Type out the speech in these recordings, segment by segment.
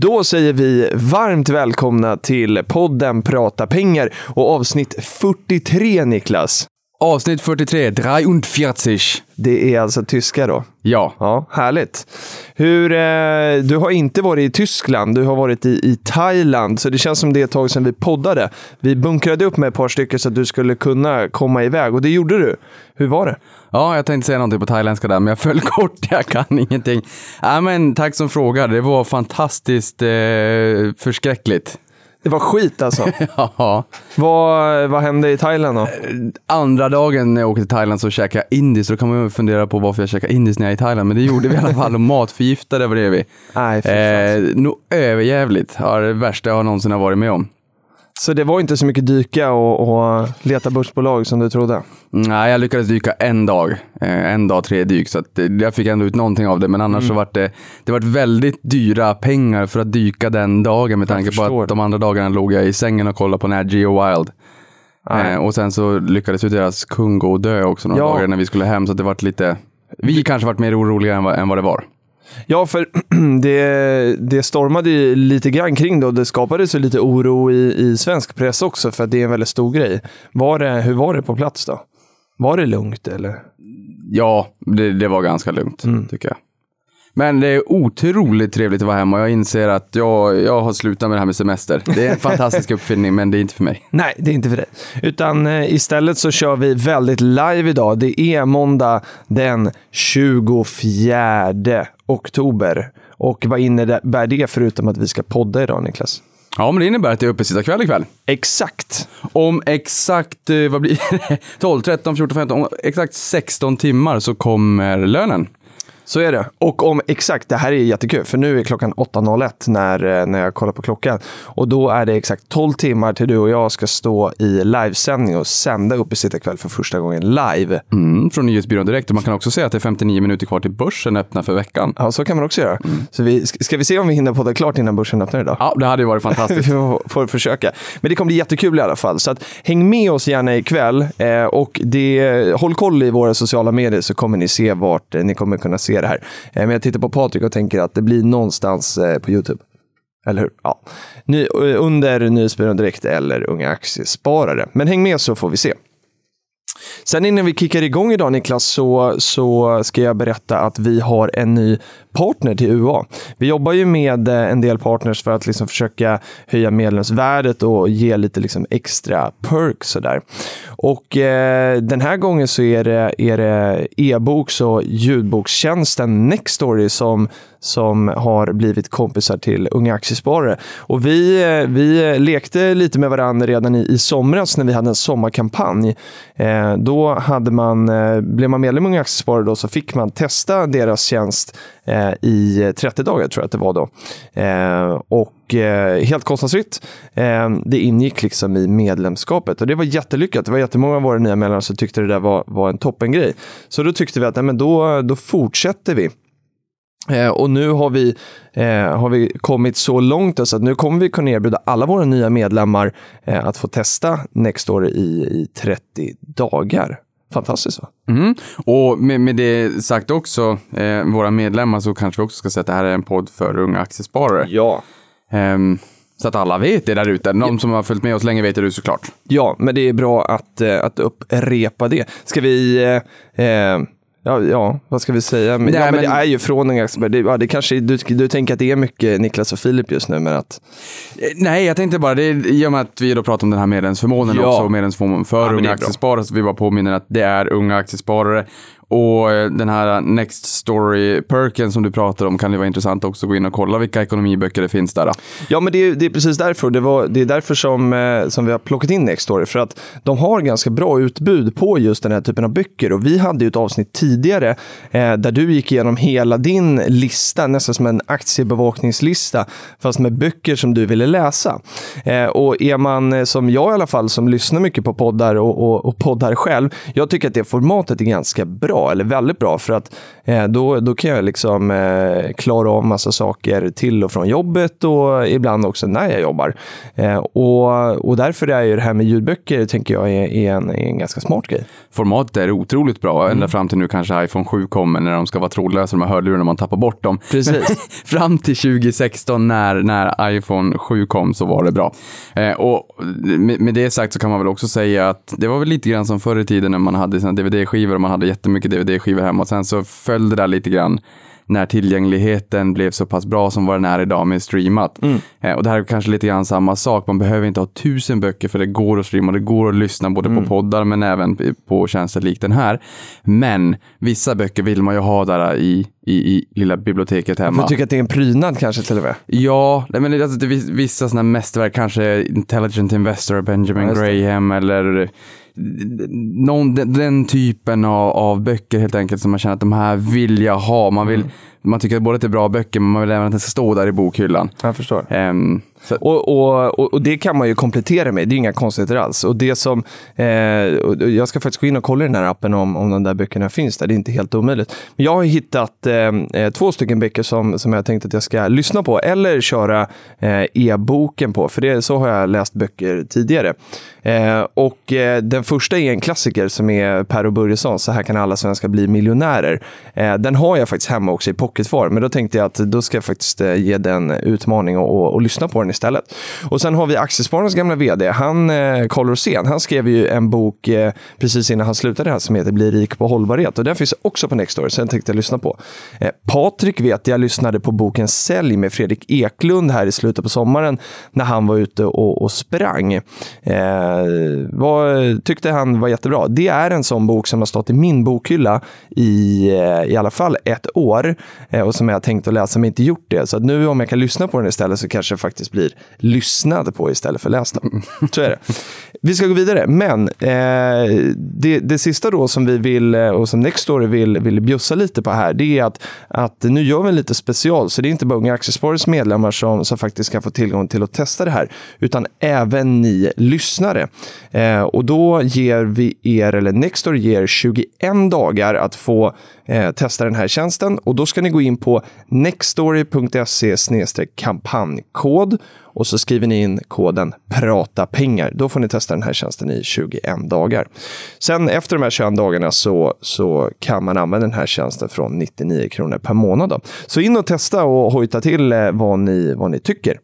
Då säger vi varmt välkomna till podden Prata pengar och avsnitt 43 Niklas. Avsnitt 43, 43. Det är alltså tyska då. Ja. Ja, härligt. Hur, eh, du har inte varit i Tyskland, du har varit i, i Thailand, så det känns som det är ett tag sedan vi poddade. Vi bunkrade upp med ett par stycken så att du skulle kunna komma iväg och det gjorde du. Hur var det? Ja, jag tänkte säga någonting på thailändska där, men jag föll kort. Jag kan ingenting. Ja, men tack som frågar. Det var fantastiskt eh, förskräckligt. Det var skit alltså. Ja. vad, vad hände i Thailand då? Andra dagen när jag åkte till Thailand så käkade jag indiskt. Då kan man ju fundera på varför jag käkade indiskt när jag är i Thailand. Men det gjorde vi i alla fall. Och matförgiftade blev vi. Nej. Eh, nog överjävligt. Ja, det värsta jag någonsin har varit med om. Så det var inte så mycket dyka och, och leta börsbolag som du trodde? Nej, jag lyckades dyka en dag. Eh, en dag, tre dyk. Så att, eh, jag fick ändå ut någonting av det. Men annars så var det, det var väldigt dyra pengar för att dyka den dagen. Med tanke på att de andra dagarna låg jag i sängen och kollade på den här Geo Wild. Eh, och sen så lyckades ju deras kung gå och dö också några Ja. dagar när vi skulle hem. Så det vart lite... Vi kanske varit mer oroliga än vad, än vad det var. Ja, för det, det stormade ju lite grann kring det och det skapades ju lite oro i, i svensk press också för att det är en väldigt stor grej. Var det, hur var det på plats då? Var det lugnt eller? Ja, det, det var ganska lugnt tycker jag. Men det är otroligt trevligt att vara hemma och jag inser att jag, jag har slutat med det här med semester. Det är en fantastisk uppfinning, men det är inte för mig. Nej, det är inte för dig. Utan eh, istället så kör vi väldigt live idag. Det är måndag den 24 oktober. Och vad innebär det förutom att vi ska podda idag, Niklas? Ja, men det innebär att det är uppesittarkväll ikväll. Exakt. Om exakt, eh, vad blir det? 12, 13, 14, 15, om exakt 16 timmar så kommer lönen. Så är det. Och om exakt, det här är jättekul, för nu är klockan 8.01 när, eh, när jag kollar på klockan. Och då är det exakt 12 timmar till du och jag ska stå i livesändning och sända upp i kväll för första gången live. Mm, från Nyhetsbyrån Direkt. Och man kan också säga att det är 59 minuter kvar till börsen öppnar för veckan. Ja, så kan man också göra. Så vi, ska vi se om vi hinner podda klart innan börsen öppnar idag? Ja, det hade ju varit fantastiskt. Vi får, får försöka. Men det kommer bli jättekul i alla fall. Så att, häng med oss gärna ikväll. Eh, och det, håll koll i våra sociala medier så kommer ni se vart eh, ni kommer kunna se det här. Eh, men jag tittar på Patrik och tänker att det blir någonstans eh, på YouTube. Eller hur? Ja. Ny, eh, under Nyhetsbyrån Direkt eller Unga Aktiesparare. Men häng med så får vi se. Sen innan vi kickar igång idag Niklas så, så ska jag berätta att vi har en ny partner till UA. Vi jobbar ju med eh, en del partners för att liksom försöka höja medlemsvärdet och ge lite liksom extra perks. Sådär. Och eh, den här gången så är det, är det e-boks och ljudbokstjänsten Nextory som, som har blivit kompisar till unga aktiesparare. Och vi, eh, vi lekte lite med varandra redan i, i somras när vi hade en sommarkampanj. Eh, Eh, då hade man, eh, blev man medlem i Unga Aktiesparare då, så fick man testa deras tjänst eh, i 30 dagar, tror jag att det var då. Eh, och eh, helt kostnadsfritt. Eh, det ingick liksom i medlemskapet och det var jättelyckat. Det var jättemånga av våra nya medlemmar som tyckte det där var, var en toppengrej. Så då tyckte vi att nej, men då, då fortsätter vi. Eh, och nu har vi, eh, har vi kommit så långt så att nu kommer vi kunna erbjuda alla våra nya medlemmar eh, att få testa Nextdoor i, i 30 dagar. Fantastiskt va? Mm. Och med, med det sagt också, eh, våra medlemmar, så kanske vi också ska säga att det här är en podd för unga aktiesparare. Ja. Ehm, så att alla vet det där ute. De som har följt med oss länge vet det såklart. Ja, men det är bra att, eh, att upprepa det. Ska vi... Eh, eh, Ja, ja, vad ska vi säga? Men, Nej, ja, men, men- det är ju från Unga Aktiesparare. Det, ja, det kanske, du, du tänker att det är mycket Niklas och Filip just nu, men att... Eh, Nej, jag tänkte bara, det är, i och med att vi då pratar om den här medlemsförmånen Ja. också, och medlemsförmånen för unga aktiesparare, så vi bara påminner att det är unga aktiesparare och eh, den här Next Story-perken som du pratar om kan det vara intressant också att gå in och kolla vilka ekonomiböcker det finns där. Då. Ja, men det är, det är precis därför. Det, var, det är därför som, eh, som vi har plockat in Next Story. För att de har ganska bra utbud på just den här typen av böcker. Och vi hade ju ett avsnitt tidigare eh, där du gick igenom hela din lista, nästan som en aktiebevakningslista, fast med böcker som du ville läsa. Eh, och är man, eh, som jag i alla fall, som lyssnar mycket på poddar och, och, och poddar själv, jag tycker att det formatet är ganska bra, eller väldigt bra, för att eh, då, då kan jag liksom eh, klara av massa saker till och från jobbet och ibland också när jag jobbar. Eh, och, och därför är ju det här med ljudböcker, tänker jag, är, är, en, är en ganska smart grej. Formatet är otroligt bra, ända fram till nu kanske iPhone 7 kommer när de ska vara trådlösa, de här hörlurarna man tappar bort dem. Precis. fram till 2016 när, när iPhone 7 kom så var det bra. Eh, och med, med det sagt så kan man väl också säga att det var väl lite grann som förr i tiden när man hade sina DVD-skivor och man hade jättemycket DVD-skivor hemma och sen så föll det där lite grann när tillgängligheten blev så pass bra som vad den är idag med streamat. Eh, och det här är kanske lite grann samma sak. Man behöver inte ha tusen böcker för det går att streama, det går att lyssna både på poddar men även på tjänster likt den här. Men vissa böcker vill man ju ha där i, i, i lilla biblioteket hemma. Jag tycker att det är en prydnad kanske till och med. Ja, men det, alltså, det, vis- vissa sådana mästerverk, kanske Intelligent Investor, Benjamin Ja. Graham eller någon, den, den typen av, av böcker helt enkelt som man känner att de här vill jag ha. Man, vill, man tycker både att det är bra böcker men man vill även att det ska stå där i bokhyllan. Jag förstår. Så, och, och, och, det kan man ju komplettera med, det är inga konstigheter alls. Och det som, eh, och jag ska faktiskt gå in och kolla i den här appen om, om de där böckerna finns där, det är inte helt omöjligt. Men jag har hittat eh, eh två stycken böcker som, som jag tänkt att jag ska lyssna på eller köra eh, e-boken på, för det, så har jag läst böcker tidigare. Eh, och eh, den första är en klassiker som är Per och Börjesson, Så här kan alla svenskar bli miljonärer. Eh, den har jag faktiskt hemma också i pocketform, men då tänkte jag att då ska jag faktiskt eh, ge den utmaning och, och, och lyssna på den istället. Och sen har vi Aktiespararnas gamla vd, han, eh, Carl Rosén, han skrev ju en bok eh, precis innan han slutade här som heter Bli rik på hållbarhet och den finns också på Nextory, så den tänkte jag lyssna på. Eh, Patrik vet jag lyssnade på boken Sälj med Fredrik Eklund här i slutet på sommaren när han var ute och, och sprang. Eh, vad tyckte han var jättebra. Det är en sån bok som har stått i min bokhylla i eh, i alla fall ett år eh, och som jag tänkt att läsa men inte gjort det. Så att nu om jag kan lyssna på den istället så kanske det faktiskt blir lyssnade på istället för lästa. Så är det. Vi ska gå vidare, men eh, det, det sista då som vi vill eh, och som Nextory vill, vill bjussa lite på här, det är att, att nu gör vi en lite special, så det är inte bara Unga Aktiesparares medlemmar som, som faktiskt kan få tillgång till att testa det här, utan även ni lyssnare. Eh, och då ger vi er, eller Nextory ger 21 dagar att få eh, testa den här tjänsten och då ska ni gå in på nextory.se kampanjkod och så skriver ni in koden prata pengar. Då får ni testa den här tjänsten i 21 dagar. Sen efter de här 21 dagarna så, så kan man använda den här tjänsten från 99 kronor per månad. Då. Så in och testa och hojta till eh, vad ni, vad ni tycker.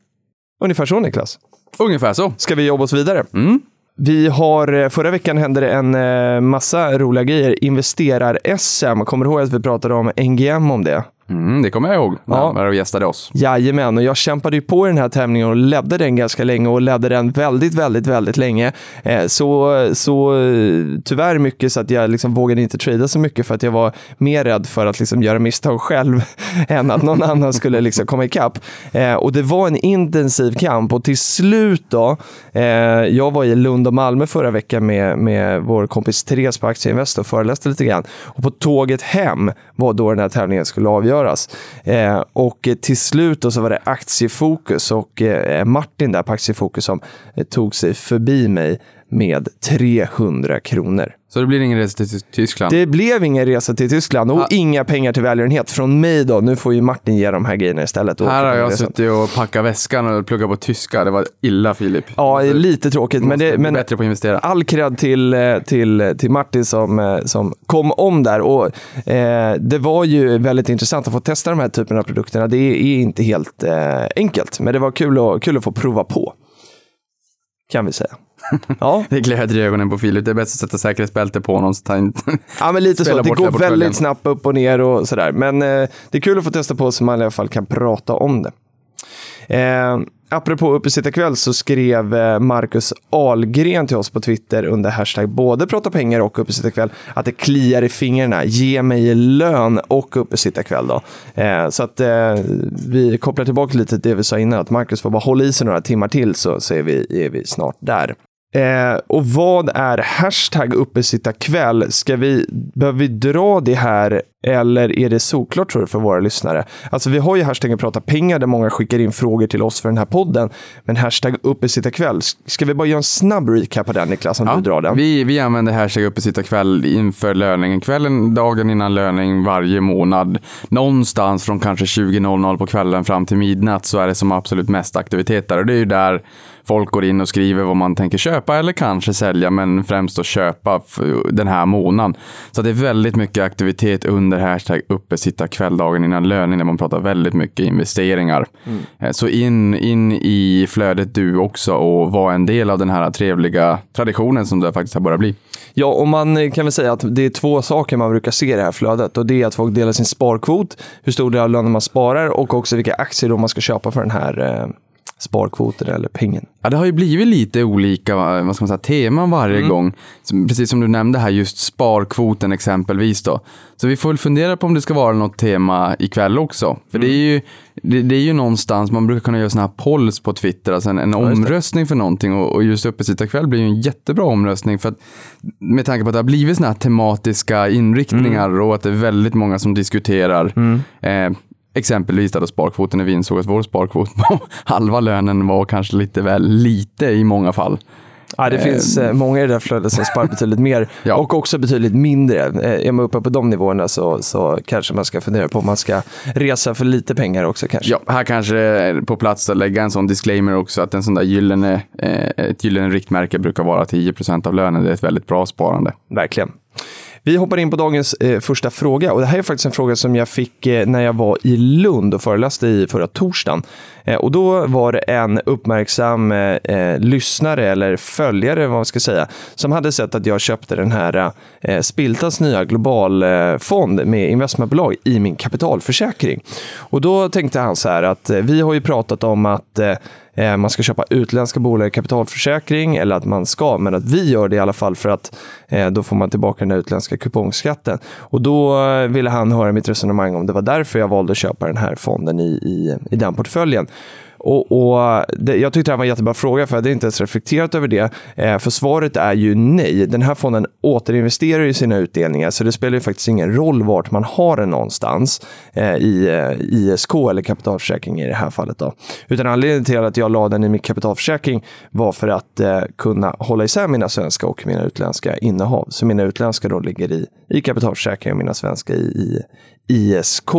Ungefär så Niklas. ungefär så. Ska vi jobba oss vidare? Mm. Vi har, eh, förra veckan hände det en eh, massa roliga grejer. Investerar-SM, kommer du ihåg att vi pratade om NGM om det? Mm, det kommer jag ihåg när Ja. ja. de gästade oss. Jajamän, och jag kämpade ju på i den här tävlingen och ledde den ganska länge och ledde den väldigt, väldigt, väldigt länge. Eh, Så, så tyvärr mycket så att jag liksom vågade inte trada så mycket för att jag var mer rädd för att liksom göra misstag själv än att någon annan skulle liksom komma ikapp. Eh, Och det var en intensiv kamp och till slut då, eh, jag var i Lund och Malmö förra veckan med, med vår kompis Therese på Aktieinvest och föreläste lite grann. Och på tåget hem var då den här tävlingen skulle avgöras. Eh, och till slut då så var det aktiefokus och eh, Martin där på aktiefokus som eh, tog sig förbi mig med 300 kronor. Så det blir ingen resa till Tyskland. Det blev ingen resa till Tyskland och Ja. inga pengar till välgörenhet från mig då. Nu får ju Martin ge de här grejerna istället. och Här har jag resan. suttit och packat väskan och pluggat på tyska. Det var illa Filip. Ja, lite tråkigt, men, det, men bättre på att investera. all cred till, eh, till, till Martin som, eh, som kom om där. Och, eh, det var ju väldigt intressant att få testa de här typerna av produkterna. Det är inte helt eh, enkelt, men det var kul att, kul att få prova på. Kan vi säga. Ja, Det glöder i ögonen på Filip. Det är bäst att sätta säkerhetsbälte på honom. Så tar inte... ja men lite så. Det går väldigt snabbt upp och ner och sådär. Men eh, det är kul att få testa på så man i alla fall kan prata om det. Eh, apropå uppesittarkväll så skrev eh, Marcus Ahlgren till oss på Twitter under hashtag både prata pengar och uppesittarkväll att det kliar i fingrarna. Ge mig lön och uppesittarkväll då. Eh, så att eh, vi kopplar tillbaka lite till det vi sa innan, att Marcus får bara hålla i sig några timmar till så, så är, vi, är vi snart där. Eh, och vad är hashtag uppesittarkväll? Ska vi, behöver vi dra det här eller är det såklart tror du för våra lyssnare? Alltså vi har ju hashtaggen prata pengar där många skickar in frågor till oss för den här podden. Men hashtag uppesittarkväll, ska vi bara göra en snabb recap på den Niklas om Ja, du drar den? vi, vi använder hashtag uppesittarkväll inför löningen. Kvällen, dagen innan löning varje månad. Någonstans från kanske 20.00 på kvällen fram till midnatt så är det som absolut mest aktivitet där. Och det är ju där folk går in och skriver vad man tänker köpa eller kanske sälja, men främst att köpa den här månaden. Så det är väldigt mycket aktivitet under hashtag uppesittarkväll dagen innan löning där man pratar väldigt mycket investeringar. Eh, Så in, in i flödet du också och var en del av den här trevliga traditionen som det faktiskt har börjat bli. Ja, och man eh, kan väl säga att det är två saker man brukar se i det här flödet. Och det är att folk delar sin sparkvot, hur stor del av lönen man sparar och också vilka aktier då man ska köpa för den här sparkvoten eller pengen. Ja, det har ju blivit lite olika vad ska man säga, teman varje gång. Som- Precis som du nämnde här, just sparkvoten exempelvis. Då. Så vi får väl fundera på om det ska vara något tema ikväll också. För det, är ju, det, det är ju någonstans, man brukar kunna göra sådana här polls på Twitter, alltså en, en det. omröstning för någonting. Och, och just uppesittarkväll blir ju en jättebra omröstning. För att, med tanke på att det har blivit sådana här tematiska inriktningar och att det är väldigt många som diskuterar. Eh, Exempelvis där då sparkvoten när vi insåg att vår sparkvot på halva lönen var kanske lite väl lite i många fall. Ja, det finns eh, många i det där flödet som sparar betydligt mer Ja. och också betydligt mindre. Eh, är man uppe på de nivåerna så, så kanske man ska fundera på om man ska resa för lite pengar också kanske. Ja, här kanske på plats att lägga en sån disclaimer också att en sån där gyllene, eh, ett gyllene riktmärke brukar vara 10% av lönen. Det är ett väldigt bra sparande. Verkligen. Vi hoppar in på dagens eh, första fråga. Och det här är faktiskt en fråga som jag fick eh, när jag var i Lund och föreläste i förra torsdagen. Eh, och då var det en uppmärksam eh, eh, lyssnare eller följare, vad man ska säga, som hade sett att jag köpte den här eh, Spiltas nya globalfond eh, med investmentbolag i min kapitalförsäkring. Och då tänkte han så här att eh, vi har ju pratat om att eh, man ska köpa utländska bolag i kapitalförsäkring eller att man ska, men att vi gör det i alla fall för att eh, då får man tillbaka den utländska kupongskatten. Och då ville han höra mitt resonemang om det var därför jag valde att köpa den här fonden i, i, i den portföljen. Och, och det, jag tyckte det här var en jättebra fråga, för jag hade inte ens reflekterat över det. Eh, för svaret är ju nej. Den här fonden återinvesterar ju sina utdelningar, så det spelar ju faktiskt ingen roll vart man har den någonstans eh, i eh, ISK eller kapitalförsäkring i det här fallet. Då. Utan anledningen till att jag la den i min kapitalförsäkring var för att eh, kunna hålla isär mina svenska och mina utländska innehav. Så mina utländska då ligger i, i kapitalförsäkring och mina svenska i, i ISK.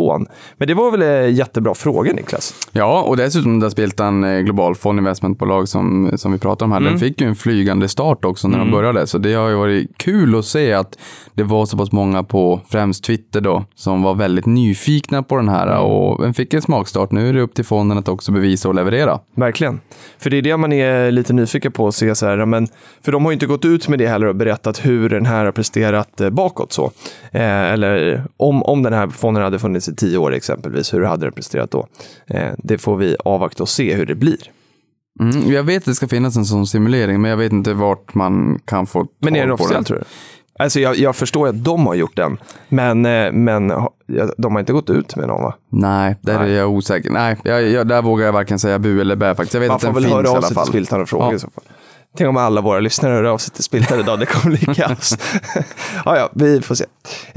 Men det var väl en jättebra fråga, Niklas? Ja, och dessutom där Spiltan eh, Global Fond investmentbolag som, som vi pratade om här, den fick ju en flygande start också när de började. Så det har ju varit kul att se att det var så pass många på främst Twitter då som var väldigt nyfikna på den här och den fick en smakstart. Nu är det upp till fonden att också bevisa och leverera. Verkligen. För det är det man är lite nyfiken på att se. Så här, men, för de har ju inte gått ut med det heller och berättat hur den här har presterat eh, bakåt. så. Eh, eller om, om den här fonden hade funnits i tio år exempelvis, hur hade den presterat då? Eh, det får vi avvakta och se hur det blir. Mm, jag vet att det ska finnas en sån simulering, men jag vet inte vart man kan få Men är tag den officiell tror du? Alltså jag, jag förstår att de har gjort den, men, eh, men de har inte gått ut med någon va? Nej, där Nej. är jag osäker. Nej, jag, jag, där vågar jag varken säga bu eller bä faktiskt. Jag vet Man att får den väl finns höra av sig till. Spiltan och fråga Ja. i så fall. Tänk om alla våra lyssnare hör av sig till Spiltan idag, det kommer bli kaos. ja, ja, vi får se.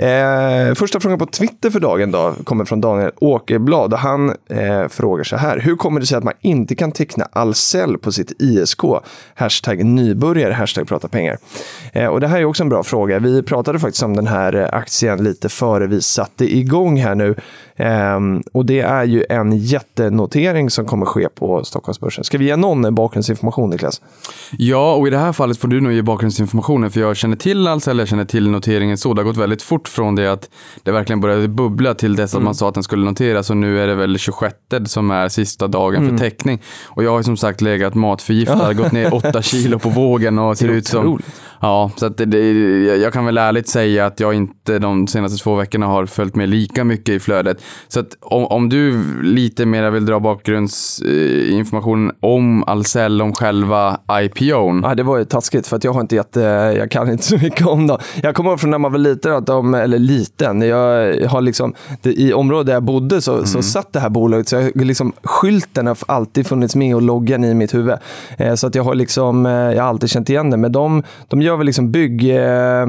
Eh, första frågan på Twitter för dagen då kommer från Daniel Åkerblad och han eh, frågar så här. Hur kommer det sig att man inte kan teckna Ahlsell på sitt ISK? Hashtag nybörjare, hashtag prata pengar. Eh, och det här är också en bra fråga. Vi pratade faktiskt om den här eh, aktien lite före vi satte igång här nu. Ehm, och det är ju en jättenotering som kommer ske på Stockholmsbörsen. Ska vi ge någon bakgrundsinformation Niklas? Ja, och i det här fallet får du nog ge bakgrundsinformationen, för jag känner till Ahlsell, jag känner till noteringen så. Det har gått väldigt fort från det att det verkligen började bubbla till dess att man sa att den skulle noteras och nu är det väl 26 som är sista dagen för täckning. Och jag har som sagt legat matförgiftad, gått ner 8 kilo på vågen och ser ut som... otroligt. Ja, så det, det, jag kan väl ärligt säga att jag inte de senaste två veckorna har följt med lika mycket i flödet. Så att om, om du lite mer vill dra bakgrundsinformation om Ahlsell, om själva IPOn. Ja, det var ju taskigt för att jag har inte jätte, jag kan inte så mycket om dem. Jag kommer ihåg från när man var liten, att de, eller liten, jag har liksom, det, i området där jag bodde så, så satt det här bolaget, så jag, liksom, skylten har alltid funnits med och loggan i mitt huvud. Eh, så att jag har liksom, eh, jag har alltid känt igen det. Men de, de gör väl liksom bygg, eh,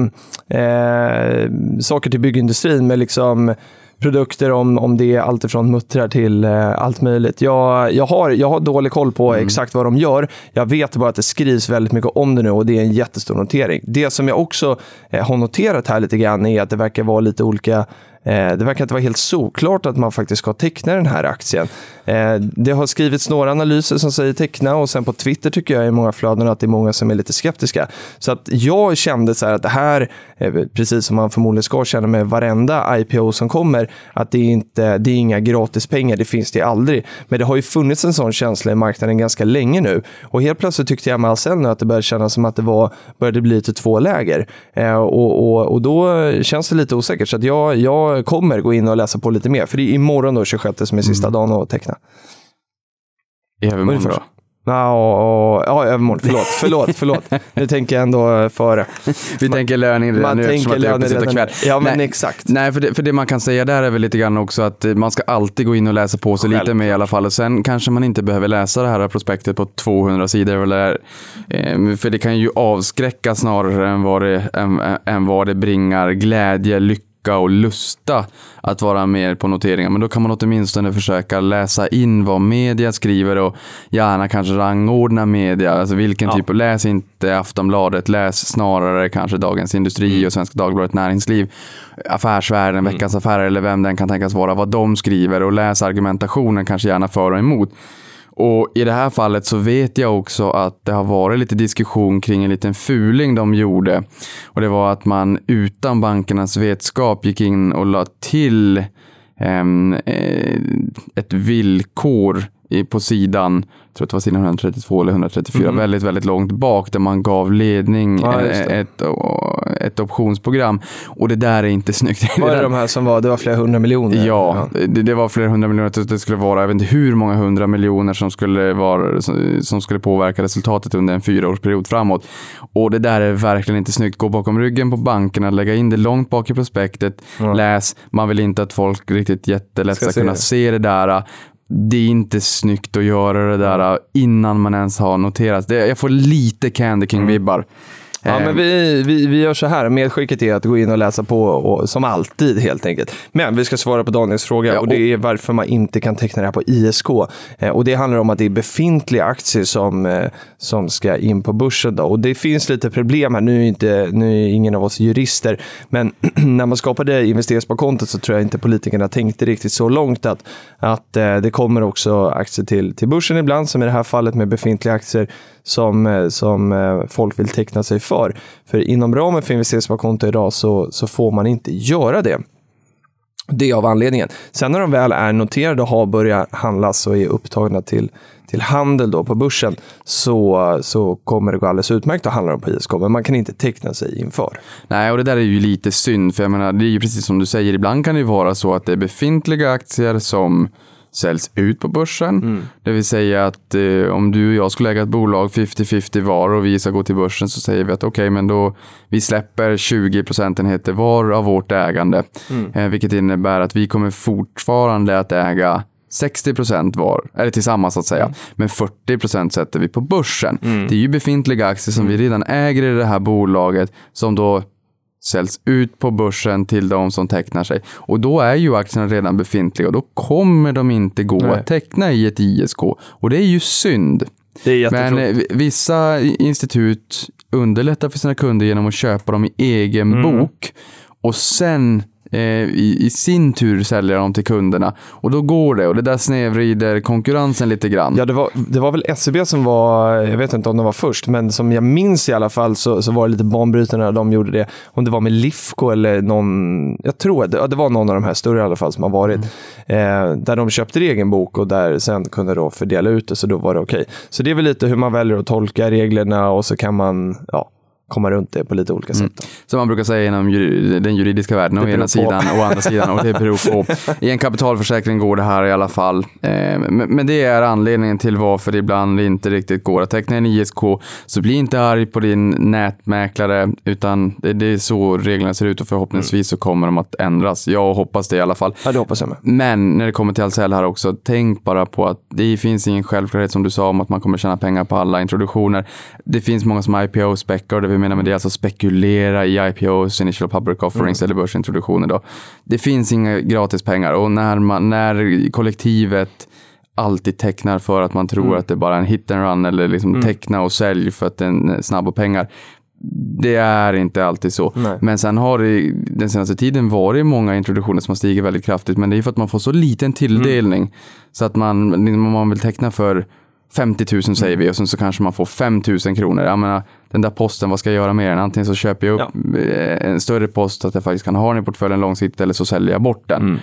eh, saker till byggindustrin med liksom produkter om, om det är allt ifrån muttrar till eh, allt möjligt. Jag, jag, har, jag har dålig koll på exakt vad de gör. Jag vet bara att det skrivs väldigt mycket om det nu och det är en jättestor notering. Det som jag också eh, har noterat här lite grann är att det verkar vara lite olika Eh, det verkar inte vara helt såklart att man faktiskt ska teckna den här aktien. Eh, det har skrivits några analyser som säger teckna och sen på Twitter tycker jag i många flöden att det är många som är lite skeptiska. Så att jag kände så här att det här, eh, precis som man förmodligen ska känna med varenda IPO som kommer, att det är, inte, det är inga gratispengar, det finns det aldrig. Men det har ju funnits en sån känsla i marknaden ganska länge nu. Och helt plötsligt tyckte jag med Ahlsell nu att det började kännas som att det var, började bli till två läger. och, och, och då känns det lite osäkert. Så att jag, jag kommer gå in och läsa på lite mer. För det är imorgon då, 26, som är sista dagen att teckna. I övermorgon då? Ja, ja, övermorgon. Förlåt, förlåt, förlåt. Nu tänker jag ändå före. Vi tänker löning redan Man nu eftersom tänker att det är kväll. Ja, men Nej. exakt. Nej, för det, för det man kan säga där är väl lite grann också att eh, man ska alltid gå in och läsa på sig lite med i alla fall. Och sen kanske man inte behöver läsa det här prospektet på 200 sidor. Eller, eh, för det kan ju avskräcka snarare än vad det, än, än vad det bringar glädje, lycka och lusta att vara med på noteringar. Men då kan man åtminstone försöka läsa in vad media skriver och gärna kanske rangordna media. Alltså vilken Ja. typ av, läs inte Aftonbladet, läs snarare kanske Dagens Industri och Svenska Dagbladet Näringsliv, Affärsvärlden, Veckans Affärer eller vem den kan tänkas vara, vad de skriver och läs argumentationen kanske gärna för och emot. Och i det här fallet så vet jag också att det har varit lite diskussion kring en liten fuling de gjorde. Och det var att man utan bankernas vetskap gick in och la till ehm, eh, ett villkor på sidan, tror att det var sidan 132 eller 134, väldigt, väldigt långt bak där man gav ledning Ja, eh, ett, ett optionsprogram. Och det där är inte snyggt. Var Det de här som var, det var flera hundra miljoner? Ja, det, det var flera hundra miljoner. Det skulle vara, jag vet inte hur många hundra miljoner som skulle, vara, som skulle påverka resultatet under en fyraårsperiod framåt. Och det där är verkligen inte snyggt. Gå bakom ryggen på bankerna, lägga in det långt bak i prospektet, läs. Man vill inte att folk riktigt jättelätt Ska ska, kunna se det där. Det är inte snyggt att göra det där innan man ens har noterat. Det, jag får lite Candy King-vibbar. Ja, men vi, vi, vi gör så här. Medskicket är att gå in och läsa på, och, som alltid helt enkelt. Men vi ska svara på Daniels fråga Ja, och det är varför man inte kan teckna det här på ISK. Eh, och Det handlar om att det är befintliga aktier som, eh, som ska in på börsen. Då. Och Det finns lite problem här. Nu är, inte, nu är ingen av oss jurister, men när man skapade investeringssparkontot så tror jag inte politikerna tänkte riktigt så långt att, att eh, det kommer också aktier till, till börsen ibland, som i det här fallet med befintliga aktier som, eh, som eh, folk vill teckna sig för. För inom ramen för investeringssparkonto idag så, så får man inte göra det. Det är av anledningen. Sen när de väl är noterade och har börjat handlas och är upptagna till, till handel då på börsen så, så kommer det gå alldeles utmärkt att handla dem på ISK, men man kan inte teckna sig inför. Nej, och det där är ju lite synd, för jag menar, det är ju precis som du säger, ibland kan det ju vara så att det är befintliga aktier som säljs ut på börsen. Det vill säga att eh, om du och jag skulle äga ett bolag 50-50 var och vi ska gå till börsen så säger vi att okej, men då vi släpper 20 procentenheter var av vårt ägande, eh, vilket innebär att vi kommer fortfarande att äga 60 procent var, eller tillsammans så att säga. Men 40 procent sätter vi på börsen. Det är ju befintliga aktier som vi redan äger i det här bolaget som då säljs ut på börsen till de som tecknar sig. Och då är ju aktierna redan befintliga och då kommer de inte gå Nej. att teckna i ett ISK. Och det är ju synd. Är Men eh, vi- vissa institut underlättar för sina kunder genom att köpa dem i egen Mm. bok och sen i, i sin tur sälja dem till kunderna. Och då går det och det där snedvrider konkurrensen lite grann. Ja, det var, det var väl SEB som var, jag vet inte om de var först, men som jag minns i alla fall så, så var det lite banbrytande när de gjorde det. Om det var med Lifco eller någon, jag tror det, ja, det var någon av de här större i alla fall som har varit. Eh, där de köpte egen bok och där sen kunde då fördela ut det, så då var det okej. Så det är väl lite hur man väljer att tolka reglerna och så kan man, ja, komma runt det på lite olika sätt. Då. Som man brukar säga inom den juridiska världen, å ena på. sidan och å andra sidan. Och det beror på. I en kapitalförsäkring går det här i alla fall. Eh, men, det är anledningen till varför det ibland inte riktigt går att teckna en ISK. Så bli inte arg på din nätmäklare, utan det, det är så reglerna ser ut och förhoppningsvis så kommer de att ändras. Jag hoppas det i alla fall. Ja, det hoppas jag med. Men när det kommer till Ahlsell här också, tänk bara på att det finns ingen självklarhet som du sa om att man kommer tjäna pengar på alla introduktioner. Det finns många som IPO-speckar och det menar med det är alltså spekulera i IPOs, initial public offerings eller börsintroduktioner då. Det finns inga gratis pengar och när, man, när kollektivet alltid tecknar för att man tror att det är bara är en hit and run eller liksom teckna och sälj för att det är snabb och pengar. Det är inte alltid så. Nej. Men sen har det den senaste tiden varit många introduktioner som har stigit väldigt kraftigt. Men det är för att man får så liten tilldelning. Så att man, om man vill teckna för 50 000 säger vi och sen så kanske man får 5 000 kronor. Jag menar, den där posten, vad ska jag göra med den? Antingen så köper jag upp eh, en större post så att jag faktiskt kan ha den i portföljen långsiktigt eller så säljer jag bort den.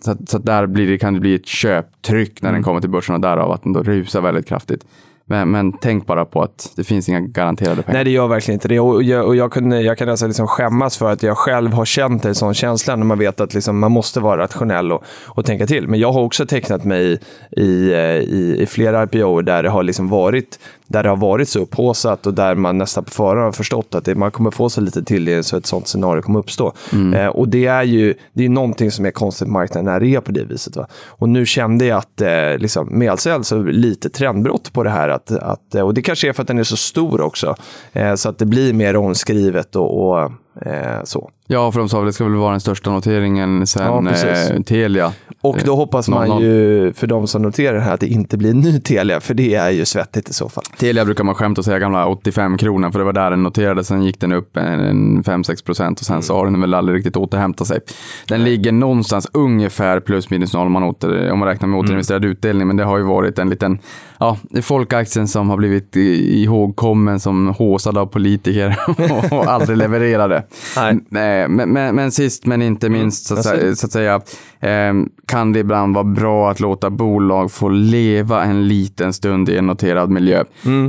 Så att, så att där blir det, kan det bli ett köptryck när den kommer till börsen och därav att den då rusar väldigt kraftigt. Men, men tänk bara på att det finns inga garanterade pengar. Nej, det gör verkligen inte det. Och jag, och jag, kunde, jag kan nästan liksom skämmas för att jag själv har känt en sån känsla när man vet att liksom man måste vara rationell och, och tänka till. Men jag har också tecknat mig i, i, i, i flera IPO där det har liksom varit där det har varit så upphaussat och där man nästan på förhand har förstått att det, man kommer få så lite till så ett sånt scenario kommer uppstå. Eh, och det är ju det är någonting som är konstigt marknaden när det är på det viset. Va? Och nu kände jag att eh, liksom, med Ahlsell så lite trendbrott på det här. Att, att, och det kanske är för att den är så stor också. Eh, så att det blir mer omskrivet och, och eh, så. Ja, för de sa väl det ska väl vara den största noteringen Ja, sen precis. eh, Telia. Och då hoppas man 00. ju, för de som noterar det här, att det inte blir en ny Telia, för det är ju svettigt i så fall. Telia brukar man skämt och säga gamla 85 kronor, för det var där den noterades. Sen gick den upp en, en 5-6 procent och sen så har den väl aldrig riktigt återhämtat sig. Den ligger någonstans ungefär plus minus noll om man, åter, om man räknar med återinvesterad utdelning, men det har ju varit en liten, ja, folkaktien som har blivit ihågkommen som håsad av politiker och aldrig levererade. Nej. Eh, Men, men, men sist men inte minst så att, säga, så att säga eh, kan det ibland vara bra att låta bolag få leva en liten stund i en noterad miljö.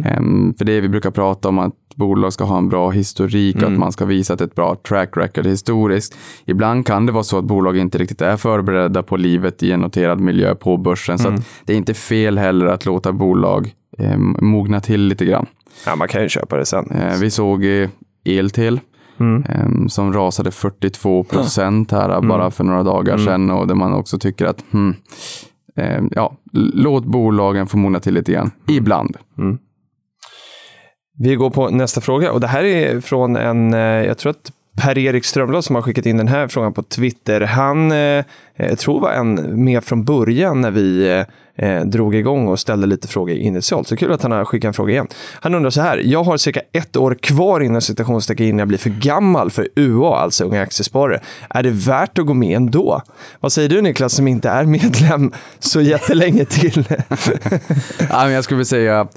Eh, för det vi brukar prata om att bolag ska ha en bra historik och att man ska visa ett bra track record historiskt. Ibland kan det vara så att bolag inte riktigt är förberedda på livet i en noterad miljö på börsen. Så att det är inte fel heller att låta bolag eh, mogna till lite grann. Ja, man kan ju köpa det sen. Eh, vi såg eh, Eltel eh, som rasade 42 procent här bara för några dagar sedan och där man också tycker att hmm, eh, ja, låt bolagen få mogna till lite grann. Ibland. Vi går på nästa fråga och det här är från en, eh, jag tror att Per-Erik Strömblad som har skickat in den här frågan på Twitter. Han eh, eh, tror var en med från början när vi eh, drog igång och ställde lite frågor initialt. Så kul att han har skickat en fråga igen. Han undrar så här. Jag har cirka ett år kvar innan citationstecken innan jag blir för gammal för UA, alltså Unga Aktiesparare. Är det värt att gå med ändå? Vad säger du Niklas som inte är medlem så jättelänge till? Ja, men jag skulle vilja säga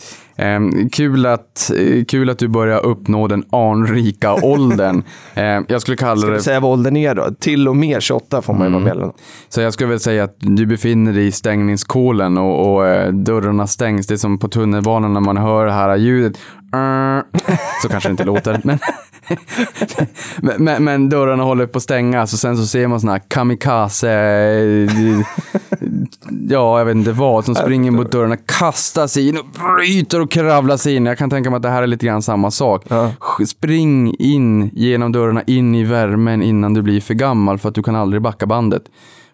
kul, att, eh, kul att du börjar uppnå den anrika åldern. Ehm, jag skulle kalla Ska det vi säga vad åldern är då? Till och med 28 får man ju vara medlem. Så jag skulle väl säga att du befinner dig i stängningskålen och, och eh, dörrarna stängs. Det är som på tunnelbanan när man hör det här ljudet. Så kanske det inte låter. Men, men, men, dörrarna håller på att stängas och sen så ser man såna här kamikaze, ja jag vet inte vad, som springer mot dörrarna, kastar sig in och bryter och kravlar sig in. Jag kan tänka mig att det här är lite grann samma sak. Ja. Spring in genom dörrarna, in i värmen innan du blir för gammal för att du kan aldrig backa bandet.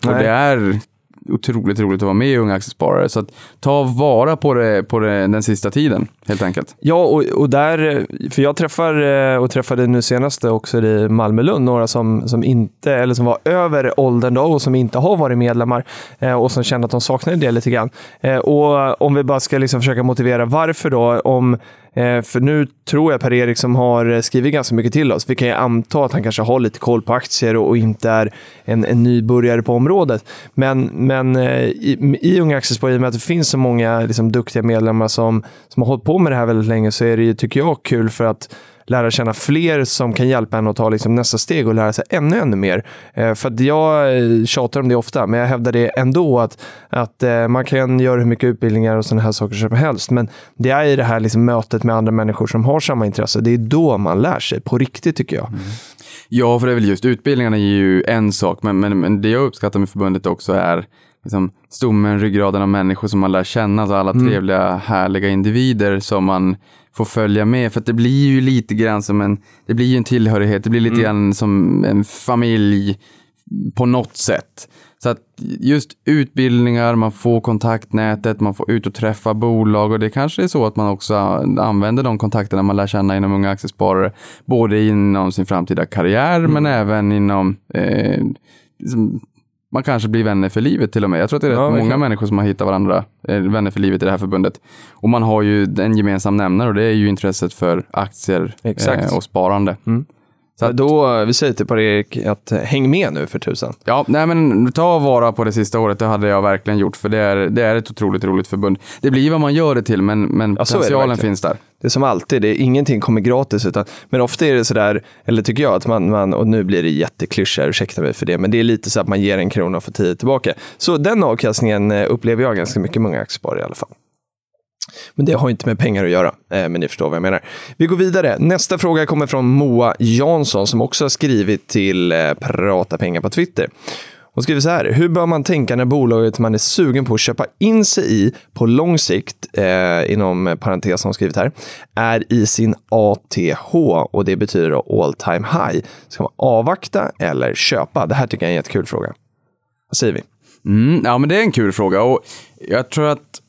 Och det är otroligt roligt att vara med i Unga Aktiesparare. Så att ta vara på, det, på det, den sista tiden, helt enkelt. Ja, och, och där, för jag träffar eh, och träffade nu senast också i Malmö-Lund några som, som inte, eller som var över åldern då och som inte har varit medlemmar eh, och som kände att de saknade det lite grann. Eh, och om vi bara ska liksom försöka motivera varför då, om Eh, för nu tror jag Per-Erik som har eh, skrivit ganska mycket till oss. Vi kan ju anta att han kanske har lite koll på aktier och, inte är en, en nybörjare på området. Men, men eh, i, i Unga Aktiespar, i och med att det finns så många liksom, duktiga medlemmar som, som har hållit på med det här väldigt länge, så är det ju, tycker jag, kul för att lära känna fler som kan hjälpa en att ta liksom nästa steg och lära sig ännu, ännu mer. Eh, för jag eh, tjatar om det ofta, men jag hävdar det ändå att, att eh, man kan göra hur mycket utbildningar och sådana här saker som helst. Men det är i det här liksom mötet med andra människor som har samma intresse. Det är då man lär sig på riktigt tycker jag. Mm. Ja, för det är väl just utbildningarna är ju en sak, men, men, men det jag uppskattar med förbundet också är liksom, stommen, ryggraden av människor som man lär känna, alltså alla Mm. trevliga, härliga individer som man får följa med. För det blir ju lite grann som en, det blir ju en tillhörighet, det blir lite Mm. grann som en familj på något sätt. Så att just utbildningar, man får kontaktnätet, man får ut och träffa bolag och det kanske är så att man också använder de kontakterna man lär känna inom Unga Aktiesparare, både inom sin framtida karriär Mm. men även inom eh, liksom, man kanske blir vänner för livet till och med. Jag tror att det är rätt Ja, många verkligen. människor som har hittat varandra, eh, vänner för livet i det här förbundet. Och man har ju en gemensam nämnare och det är ju intresset för aktier eh, och sparande. Så att då, vi säger till på Erik att häng med nu för tusan. Ja, nej men ta vara på det sista året, det hade jag verkligen gjort, för det är, det är ett otroligt roligt förbund. Det blir vad man gör det till, men, men Ja, så potentialen finns där. Det är som alltid, det är, ingenting kommer gratis. Utan, men ofta är det sådär, eller tycker jag, att man, man och nu blir det jätteklyscha, ursäkta mig för det, men det är lite så att man ger en krona och får tio tillbaka. Så den avkastningen eh, upplever jag ganska mycket många aktiesparare i alla fall. Men det har inte med pengar att göra, eh, men ni förstår vad jag menar. Vi går vidare. Nästa fråga kommer från Moa Jansson som också har skrivit till eh, Prata pengar på Twitter. Hon skriver så här. Hur bör man tänka när bolaget man är sugen på att köpa in sig i på lång sikt, eh, inom parentes har hon skrivit här, är i sin ATH och det betyder då all time high. Ska man avvakta eller köpa? Det här tycker jag är en jättekul fråga. Vad säger vi? Mm, ja, men det är en kul fråga och jag tror att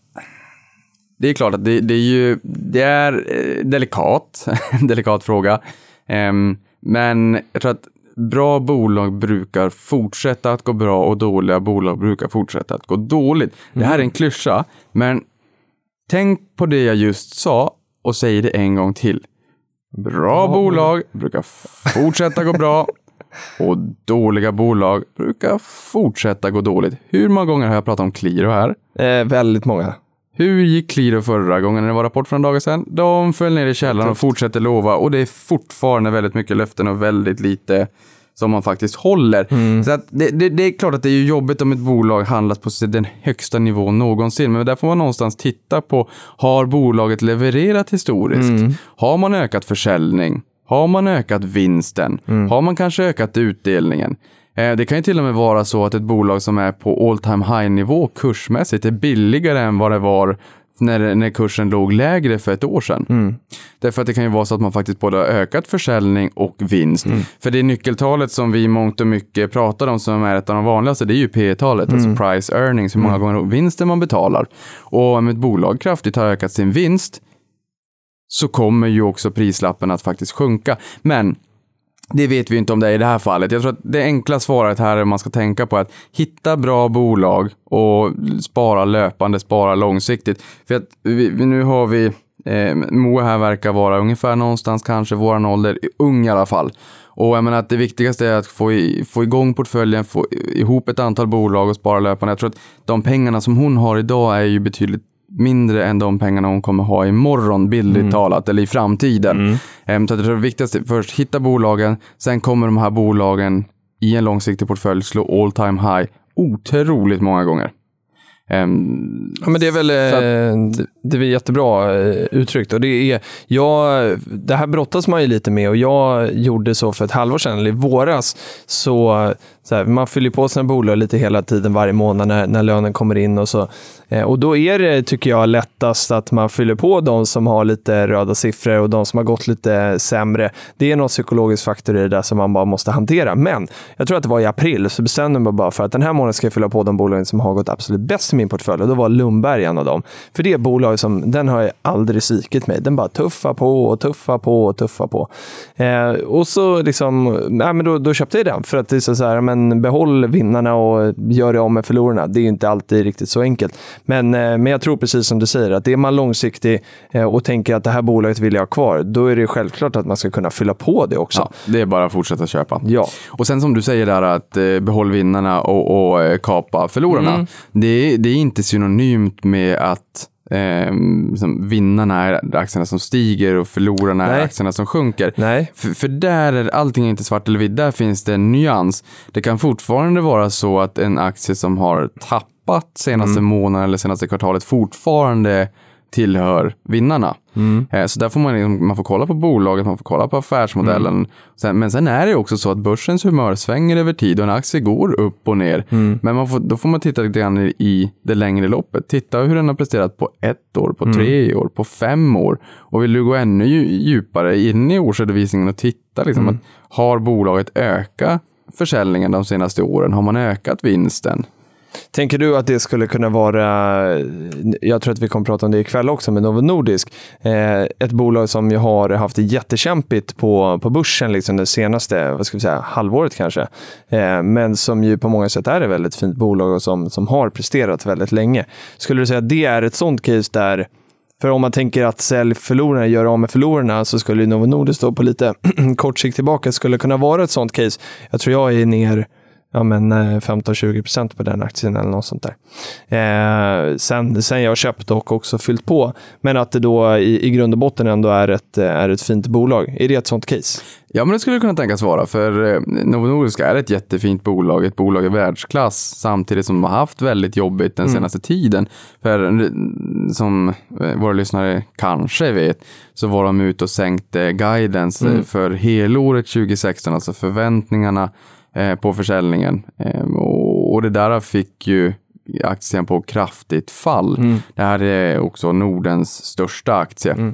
det är klart att det, det är ju det är eh, delikat, en delikat fråga. Ehm, men jag tror att bra bolag brukar fortsätta att gå bra och dåliga bolag brukar fortsätta att gå dåligt. Det här är en klyscha, men tänk på det jag just sa och säg det en gång till. Bra bolag brukar fortsätta gå bra och dåliga bolag brukar fortsätta gå dåligt. Hur många gånger har jag pratat om Qliro här? Eh, väldigt många. Hur gick Qliro förra gången det var rapport för en dag sedan? De föll ner i källaren och fortsätter lova och det är fortfarande väldigt mycket löften och väldigt lite som man faktiskt håller. Så att det, det, det är klart att det är jobbigt om ett bolag handlas på den högsta nivån någonsin, men där får man någonstans titta på, har bolaget levererat historiskt? Har man ökat försäljning? Har man ökat vinsten? Har man kanske ökat utdelningen? Eh, Det kan ju till och med vara så att ett bolag som är på all time high nivå kursmässigt är billigare än vad det var när, när kursen låg lägre för ett år sedan. Därför att det kan ju vara så att man faktiskt både har ökat försäljning och vinst. För det nyckeltalet som vi mångt och mycket pratar om som är ett av de vanligaste, det är ju P talet alltså price earnings, hur många gånger vinsten man betalar. Och om ett bolag kraftigt har ökat sin vinst så kommer ju också prislappen att faktiskt sjunka. Men det vet vi inte om det är i det här fallet. Jag tror att det enkla svaret här man ska tänka på är att hitta bra bolag och spara löpande, spara långsiktigt. För att vi, vi, nu har vi, eh, Moa här verkar vara ungefär någonstans kanske våran ålder, ung i alla fall. Och jag menar att det viktigaste är att få, i, få igång portföljen, få ihop ett antal bolag och spara löpande. Jag tror att de pengarna som hon har idag är ju betydligt mindre än de pengarna hon kommer ha imorgon, bildligt talat, eller i framtiden. Ehm, Så att jag tror det viktigaste är först hitta bolagen, sen kommer de här bolagen i en långsiktig portfölj slå all time high otroligt många gånger. Ehm, Ja, men det är väl eh, det, det är jättebra eh, uttryckt. Och det, är, jag, det här brottas man ju lite med och jag gjorde så för ett halvår sedan, eller i våras. Så här, man fyller på sina bolag lite hela tiden varje månad när, när lönen kommer in. Och, så. Eh, och då är det, tycker jag, lättast att man fyller på de som har lite röda siffror och de som har gått lite sämre. Det är någon psykologisk faktor i det där som man bara måste hantera. Men jag tror att det var i april så bestämde jag mig bara för att den här månaden ska jag fylla på de bolagen som har gått absolut bäst i min portfölj. Och då var Lundberg en av dem. För det är bolag som, den har jag aldrig svikit mig. Den bara tuffar på och tuffar på och tuffar på. Eh, och så liksom, ja, men då, då köpte jag den. För att det är så här, men behåll vinnarna och gör det om med förlorarna. Det är inte alltid riktigt så enkelt. Men, eh, men jag tror precis som du säger, att är man långsiktig eh, och tänker att det här bolaget vill jag ha kvar, då är det självklart att man ska kunna fylla på det också. ja, det är bara att fortsätta köpa. Ja. Och sen som du säger där att eh, behåll vinnarna och, och kapa förlorarna. Mm. Det, det är inte synonymt med att eh, liksom vinnarna är aktierna som stiger och förlorarna är Nej. aktierna som sjunker. Nej. För, för där är allting inte svart eller vitt, där finns det en nyans. Det kan fortfarande vara så att en aktie som har tappat senaste månaden eller senaste kvartalet fortfarande tillhör vinnarna. Eh, Så där får man, liksom- man får kolla på bolaget, man får kolla på affärsmodellen. Sen, men sen är det också så att börsens humör svänger över tid och en aktie går upp och ner. Men man får, då får man titta lite grann i- det längre loppet. Titta hur den har presterat på ett år, på tre år, på fem år. Och vill du gå ännu dju- djupare in i årsredovisningen och titta, liksom, att har bolaget ökat försäljningen de senaste åren? Har man ökat vinsten? Tänker du att det skulle kunna vara, jag tror att vi kommer prata om det ikväll också, med Novo Nordisk, eh, ett bolag som ju har haft det jättekämpigt på, på börsen liksom det senaste vad ska vi säga, halvåret kanske, eh, men som ju på många sätt är ett väldigt fint bolag och som, som har presterat väldigt länge. Skulle du säga att det är ett sånt case där för om man tänker att sälj förlorarna gör av med förlorarna så skulle ju Novo Nordisk då på lite kort sikt tillbaka skulle kunna vara ett sånt case. Jag tror jag är ner ja, men, eh, 15-20 procent på den aktien eller något sånt där. Eh, sen, sen jag köpt och också fyllt på. Men att det då i, i grund och botten ändå är ett, eh, är ett fint bolag. Är det ett sånt case? Ja, men det skulle kunna tänkas vara, för eh, Novo Nordisk är ett jättefint bolag, ett bolag i världsklass, samtidigt som de har haft väldigt jobbigt den senaste tiden. För eh, som eh, våra lyssnare kanske vet, så var de ute och sänkte guidance eh, för helåret 2016, alltså förväntningarna eh, på försäljningen. Eh, och, det där fick ju aktien på kraftigt fall. Det här är också Nordens största aktie. Eh,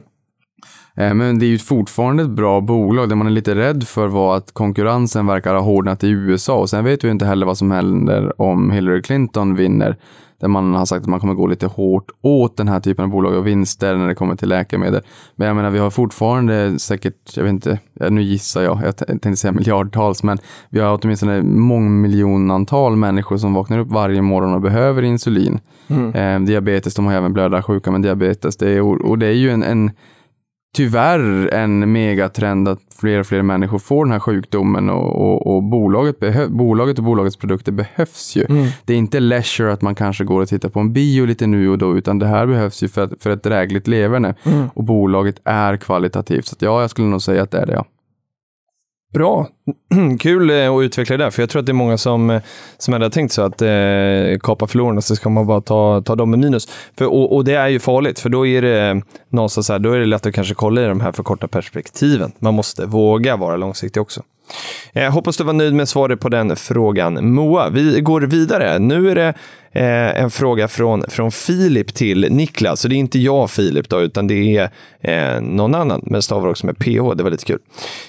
Men det är ju fortfarande ett bra bolag. Det man är lite rädd för var att konkurrensen verkar ha hårdnat i USA och sen vet vi inte heller vad som händer om Hillary Clinton vinner. Där man har sagt att man kommer gå lite hårt åt den här typen av bolag och vinster när det kommer till läkemedel. Men jag menar, vi har fortfarande säkert, jag vet inte, ja, nu gissar jag, jag tänkte säga miljardtals, men vi har åtminstone mångmiljonantal människor som vaknar upp varje morgon och behöver insulin. Eh, diabetes, de har även blödarsjuka, men diabetes, det är, och det är ju en, en tyvärr en megatrend att fler och fler människor får den här sjukdomen och, och, och bolaget, bolaget och bolagets produkter behövs ju. Det är inte leisure att man kanske går och tittar på en bio lite nu och då, utan det här behövs ju för, för ett drägligt leverne. Och bolaget är kvalitativt. Så ja, jag skulle nog säga att det är det. Ja. Bra. Kul eh, att utveckla det där, för jag tror att det är många som, eh, som hade tänkt så att eh, kapa förlorarna så ska man bara ta, ta dem med minus. För, och, och det är ju farligt, för då är det eh, någonstans så här, då är det lätt att kanske kolla i de här för korta perspektiven. Man måste våga vara långsiktig också. Jag hoppas du var nöjd med svaret på den frågan, Moa. Vi går vidare. Nu är det eh, en fråga från, från Filip till Niklas. Så det är inte jag, Filip, då, utan det är eh, någon annan, men stavar också med PH. Det var lite kul.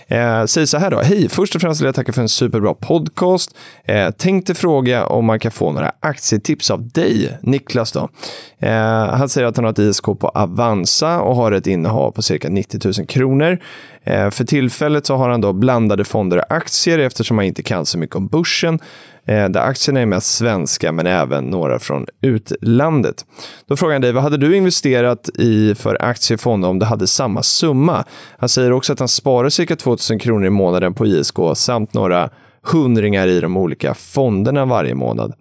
Eh, säger så här då. Hej, först och främst vill jag tacka för en superbra podcast. Eh, tänkte fråga om man kan få några aktietips av dig, Niklas. Då. Eh, han säger att han har ett ISK på Avanza och har ett innehav på cirka 90 000 kronor. Eh, För tillfället så har han då blandade fonder och aktier eftersom han inte kan så mycket om börsen eh, Där aktierna är mest svenska men även några från utlandet. Då frågar han dig, vad hade du investerat i för aktiefonder om du hade samma summa? Han säger också att han sparar cirka 2000 kronor i månaden på ISK samt några hundringar i de olika fonderna varje månad.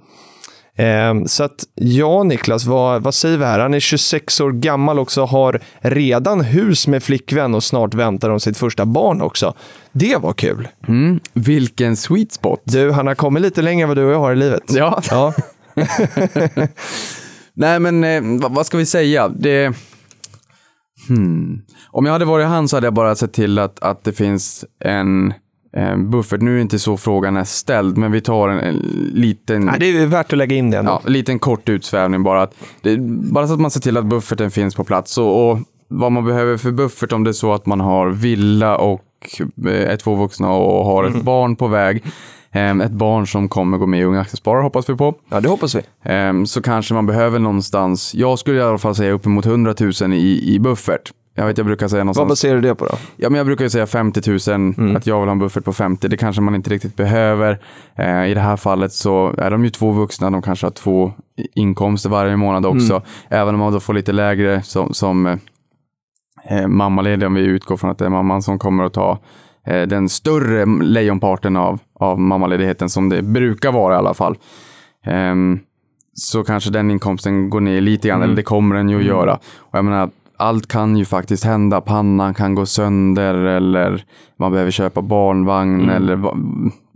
Ehm, Så att ja, Niklas, vad, vad säger vi här? Han är 26 år gammal också, har redan hus med flickvän och snart väntar de sitt första barn också. Det var kul. Mm, vilken sweet spot. Du, han har kommit lite längre än vad du och jag har i livet. Ja, Ja, Nej, men eh, vad, ska vi säga? Det... Hmm. Om jag hade varit han så hade jag bara sett till att, att det finns en buffert. Nu är inte så frågan är ställd, men vi tar en, en liten... Nej, det är värt att lägga in det ändå. Ja, en liten kort utsvävning bara. Att det, bara så att man ser till att bufferten finns på plats. Och, och vad man behöver för buffert om det är så att man har villa och eh, är två vuxna och har ett barn på väg. Eh, Ett barn som kommer gå med i Unga Aktiesparare hoppas vi på. Ja, det hoppas vi. Ehm, så kanske man behöver någonstans, jag skulle i alla fall säga uppemot 100 000 i, i buffert. Jag vet, jag brukar säga Vad någonstans, baserar du det på då? ja men jag brukar ju säga 50 000, att jag vill ha en buffert på 50, det kanske man inte riktigt behöver. Eh, I det här fallet så är de ju två vuxna, de kanske har två inkomster varje månad också. Även om man då får lite lägre som, som eh, eh, mammaledig, om vi utgår från att det är mamman som kommer att ta eh, den större lejonparten av, av mammaledigheten som det brukar vara i alla fall. Ehm, så kanske den inkomsten går ner lite grann, eller det kommer den ju att göra. Och jag menar, allt kan ju faktiskt hända. Pannan kan gå sönder eller man behöver köpa barnvagn eller vad,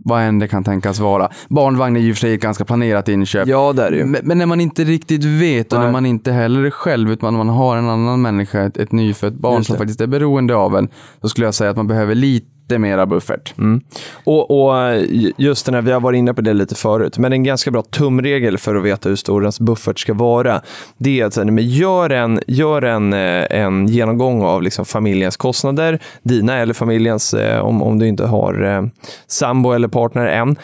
vad än det kan tänkas vara. Barnvagn är ju för sig ett ganska planerat inköp. Ja, det är det ju. Men, men när man inte riktigt vet och Nej. när man inte heller är själv utan man har en annan människa, ett, ett nyfött barn som faktiskt är beroende av en, då skulle jag säga att man behöver lite mera buffert. Mm. Och, och eh, just den här, vi har varit inne på det lite förut, men en ganska bra tumregel för att veta hur stor ens buffert ska vara, det är att så men gör, en, gör en, eh, en genomgång av liksom familjens kostnader, dina eller familjens, eh, om, om du inte har sambo eller partner än.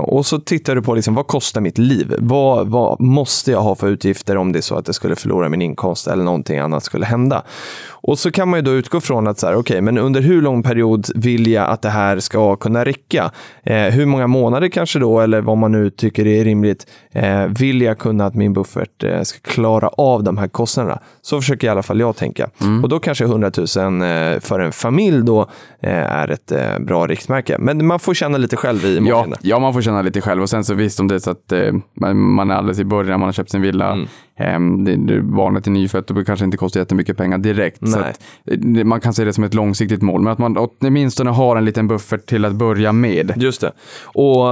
Och så tittar du på liksom, vad kostar mitt liv? Vad, vad måste jag ha för utgifter om det är så att jag skulle förlora min inkomst eller någonting annat skulle hända? Och så kan man ju då utgå från att så här, okej, men under hur lång period vill jag att det här ska kunna räcka? Eh, hur många månader kanske då, eller vad man nu tycker är rimligt, eh, vill jag kunna att min buffert eh, ska klara av de här kostnaderna? Så försöker i alla fall jag tänka. Och då kanske 100 000 eh, för en familj då eh, är ett eh, bra riktmärke. Men man får känna lite själv i Ja, magen. ja, man får känna lite själv. Och sen så visst om det är så att man, man är alldeles i början, man har köpt sin villa, Mm. Ehm, barnet är nyfött och det kanske inte kostar jättemycket pengar direkt. Så att, eh, man kan se det som ett långsiktigt mål, men att man åtminstone har en liten buffert till att börja med. Just det. Och,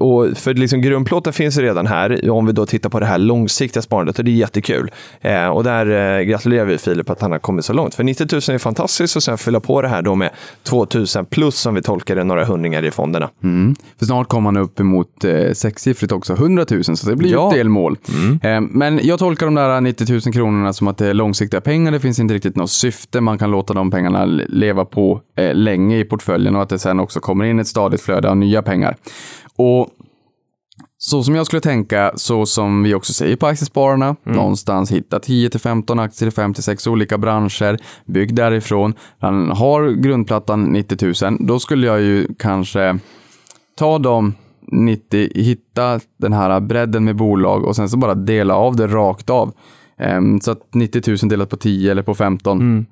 och för liksom grundplåten finns redan här, om vi då tittar på det här långsiktiga sparandet, och det är jättekul. Eh, och där eh, gratulerar vi Filip att han har kommit så långt. För 90 000 är fantastiskt och sen fylla på det här då med 2 000 plus, som vi tolkar det, några hundringar i fonderna. Mm. För snart kommer man upp emot eh, sexsiffrigt också, 100 000, så det blir Ja. ett delmål. Eh, men jag tolkar de där 90 000 kronorna som att det är långsiktiga pengar, det finns inte riktigt något syfte, man kan låta de pengarna le- leva på eh, länge i portföljen och att det sen också kommer in ett stadigt flöde av nya pengar. Och så som jag skulle tänka, så som vi också säger på Aktiespararna, någonstans hitta 10-15 aktier i 5-6 olika branscher, bygg därifrån. Han har grundplattan 90 000, då skulle jag ju kanske ta de 90, hitta den här bredden med bolag och sen så bara dela av det rakt av. Ehm, så att 90 000 delat på 10 eller på 15.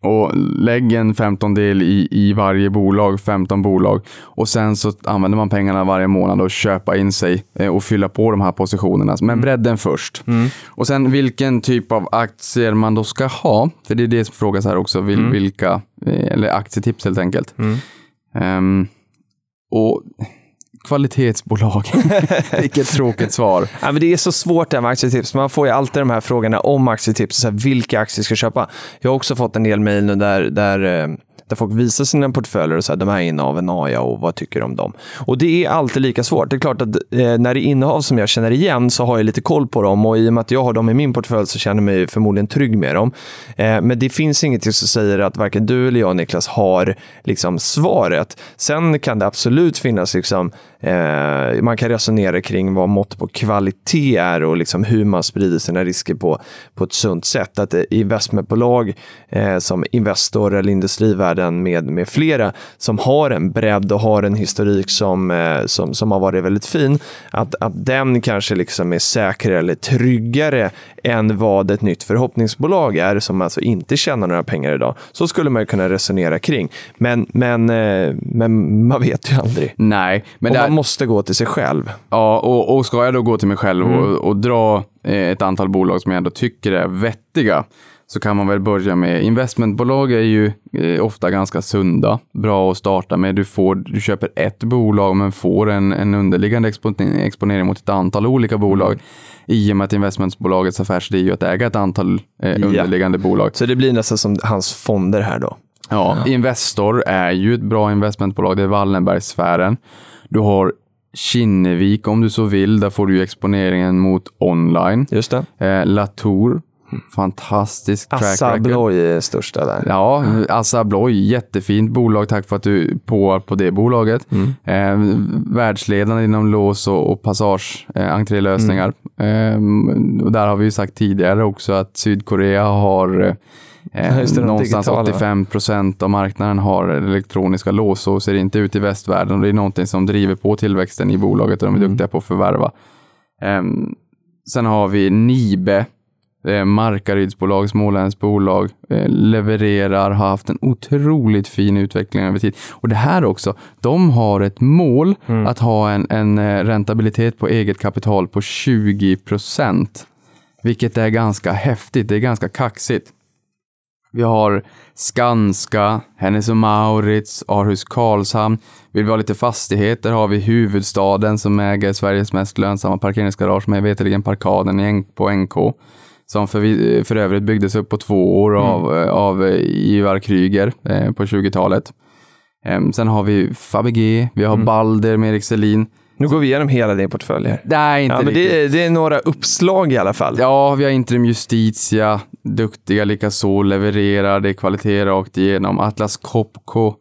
Och lägg en 15 del i, i varje bolag, 15 bolag. Och sen så använder man pengarna varje månad och köpa in sig eh, och fylla på de här positionerna. Men bredden först. Och sen vilken typ av aktier man då ska ha. För det är det som frågas här också. Vil, Vilka, eh, eller aktietips helt enkelt. Ehm, och kvalitetsbolag. Vilket tråkigt svar. Ja, men det är så svårt det här med aktietips. Man får ju alltid de här frågorna om aktietips. Så här, vilka aktier ska jag köpa? Jag har också fått en del mejl nu där, där, eh, där folk visar sina portföljer och de här är inne av en AIA och vad tycker du om dem? Och det är alltid lika svårt. Det är klart att eh, när det är innehav som jag känner igen så har jag lite koll på dem och i och med att jag har dem i min portfölj så känner jag mig förmodligen trygg med dem. Eh, men det finns inget som säger att varken du eller jag Niklas har liksom svaret. Sen kan det absolut finnas liksom Eh, man kan resonera kring vad mått på kvalitet är och liksom hur man sprider sina risker på, på ett sunt sätt. Att eh, investmentbolag eh, som Investor eller Industrivärden med, med flera som har en bredd och har en historik som, eh, som, som har varit väldigt fin, att, att den kanske liksom är säkrare eller tryggare än vad ett nytt förhoppningsbolag är som alltså inte tjänar några pengar idag. Så skulle man kunna resonera kring. Men, men, eh, men man vet ju aldrig. Nej, men det, man måste gå till sig själv. Ja, och, och ska jag då gå till mig själv och, och dra eh, ett antal bolag som jag ändå tycker är vettiga så kan man väl börja med investmentbolag är ju eh, ofta ganska sunda, bra att starta med. Du, får, du köper ett bolag men får en, en underliggande exponering, exponering mot ett antal olika bolag i och med att investmentbolagets affärsidé är ju att äga ett antal eh, underliggande bolag. Så det blir nästan som hans fonder här då. Ja, Investor är ju ett bra investmentbolag. Det är Wallenbergsfären. Du har Kinnevik om du så vill. Där får du exponeringen mot online. Just det. Eh, Latour, fantastisk track Assa record. Abloy är största där. Ja, Assa Abloy, jättefint bolag. Tack för att du påar på det bolaget. Eh, världsledande inom lås och, och passage, eh, entrélösningar. Eh, och där har vi ju sagt tidigare också att Sydkorea har eh, det, de någonstans digitala. 85 procent av marknaden har elektroniska lås. Så ser det inte ut i västvärlden. Och det är någonting som driver på tillväxten i bolaget och de är duktiga på att förvärva. Ehm, sen har vi Nibe. Eh, Markaryds bolag, Smålands bolag, eh, levererar, har haft en otroligt fin utveckling över tid. Och det här också, de har ett mål att ha en, en eh, räntabilitet på eget kapital på 20 procent. Vilket är ganska häftigt, det är ganska kaxigt. Vi har Skanska, Hennes och Mauritz, Aarhus Karlshamn. Vill vi ha lite fastigheter har vi huvudstaden som äger Sveriges mest lönsamma parkeringsgarage med veterligen Parkaden på NK. Som för, för övrigt byggdes upp på två år av, av eh, Ivar Kryger eh, på 20-talet. Em, sen har vi Fabege, vi har Balder med Erik Selin. Nu går vi igenom hela din portfölj här. Nej, inte Ja, men det, är, det är några uppslag i alla fall. Ja, vi har Interim Justitia, duktiga likaså, levererar, det är kvalitet rakt igenom. Atlas Copco.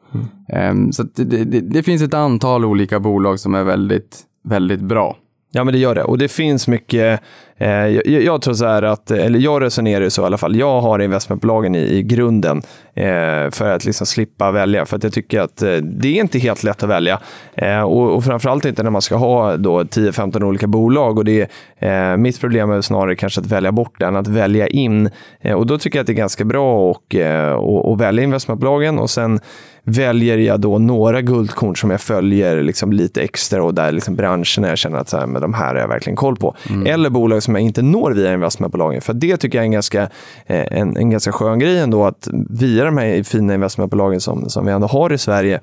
Ehm, så att det, det, det, det finns ett antal olika bolag som är väldigt, väldigt bra. Ja, men det gör det. Och det finns mycket. Eh, jag, jag tror så här att, eller jag resonerar ju så i alla fall. Jag har investmentbolagen i, i grunden eh, för att liksom slippa välja. För att jag tycker att eh, det är inte helt lätt att välja. Eh, och, och framförallt inte när man ska ha då 10-15 olika bolag. Och det är, eh, mitt problem är snarare kanske att välja bort den, att välja in. Eh, och då tycker jag att det är ganska bra att eh, och, och välja investmentbolagen och sen väljer jag då några guldkorn som jag följer liksom lite extra och där liksom branscherna jag känner att så här, men de här har jag verkligen koll på. Eller bolag som jag inte når via investmentbolagen. För det tycker jag är en ganska, eh, en, en ganska skön grej ändå att via de här fina investmentbolagen som, som vi ändå har i Sverige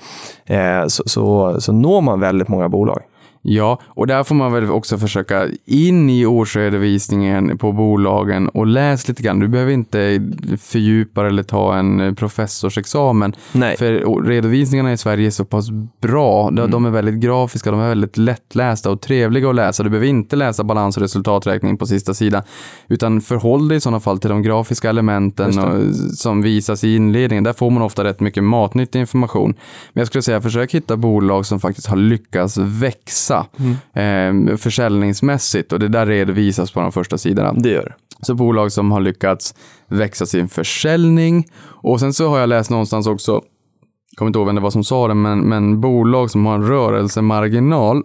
eh, så, så, så når man väldigt många bolag. Ja, och där får man väl också försöka in i årsredovisningen på bolagen och läs lite grann. Du behöver inte fördjupa eller ta en professorsexamen. Nej. För redovisningarna i Sverige är så pass bra. De, de är väldigt grafiska, de är väldigt lättlästa och trevliga att läsa. Du behöver inte läsa balans och resultaträkning på sista sidan. Utan förhåll dig i sådana fall till de grafiska elementen och, som visas i inledningen. Där får man ofta rätt mycket matnyttig information. Men jag skulle säga, försök hitta bolag som faktiskt har lyckats växa eh, försäljningsmässigt. Och det där redovisas på de första sidorna. Det gör det. Så bolag som har lyckats växa sin försäljning. Och sen så har jag läst någonstans också, kommer inte ihåg vem det var som sa det, men, men bolag som har en rörelsemarginal,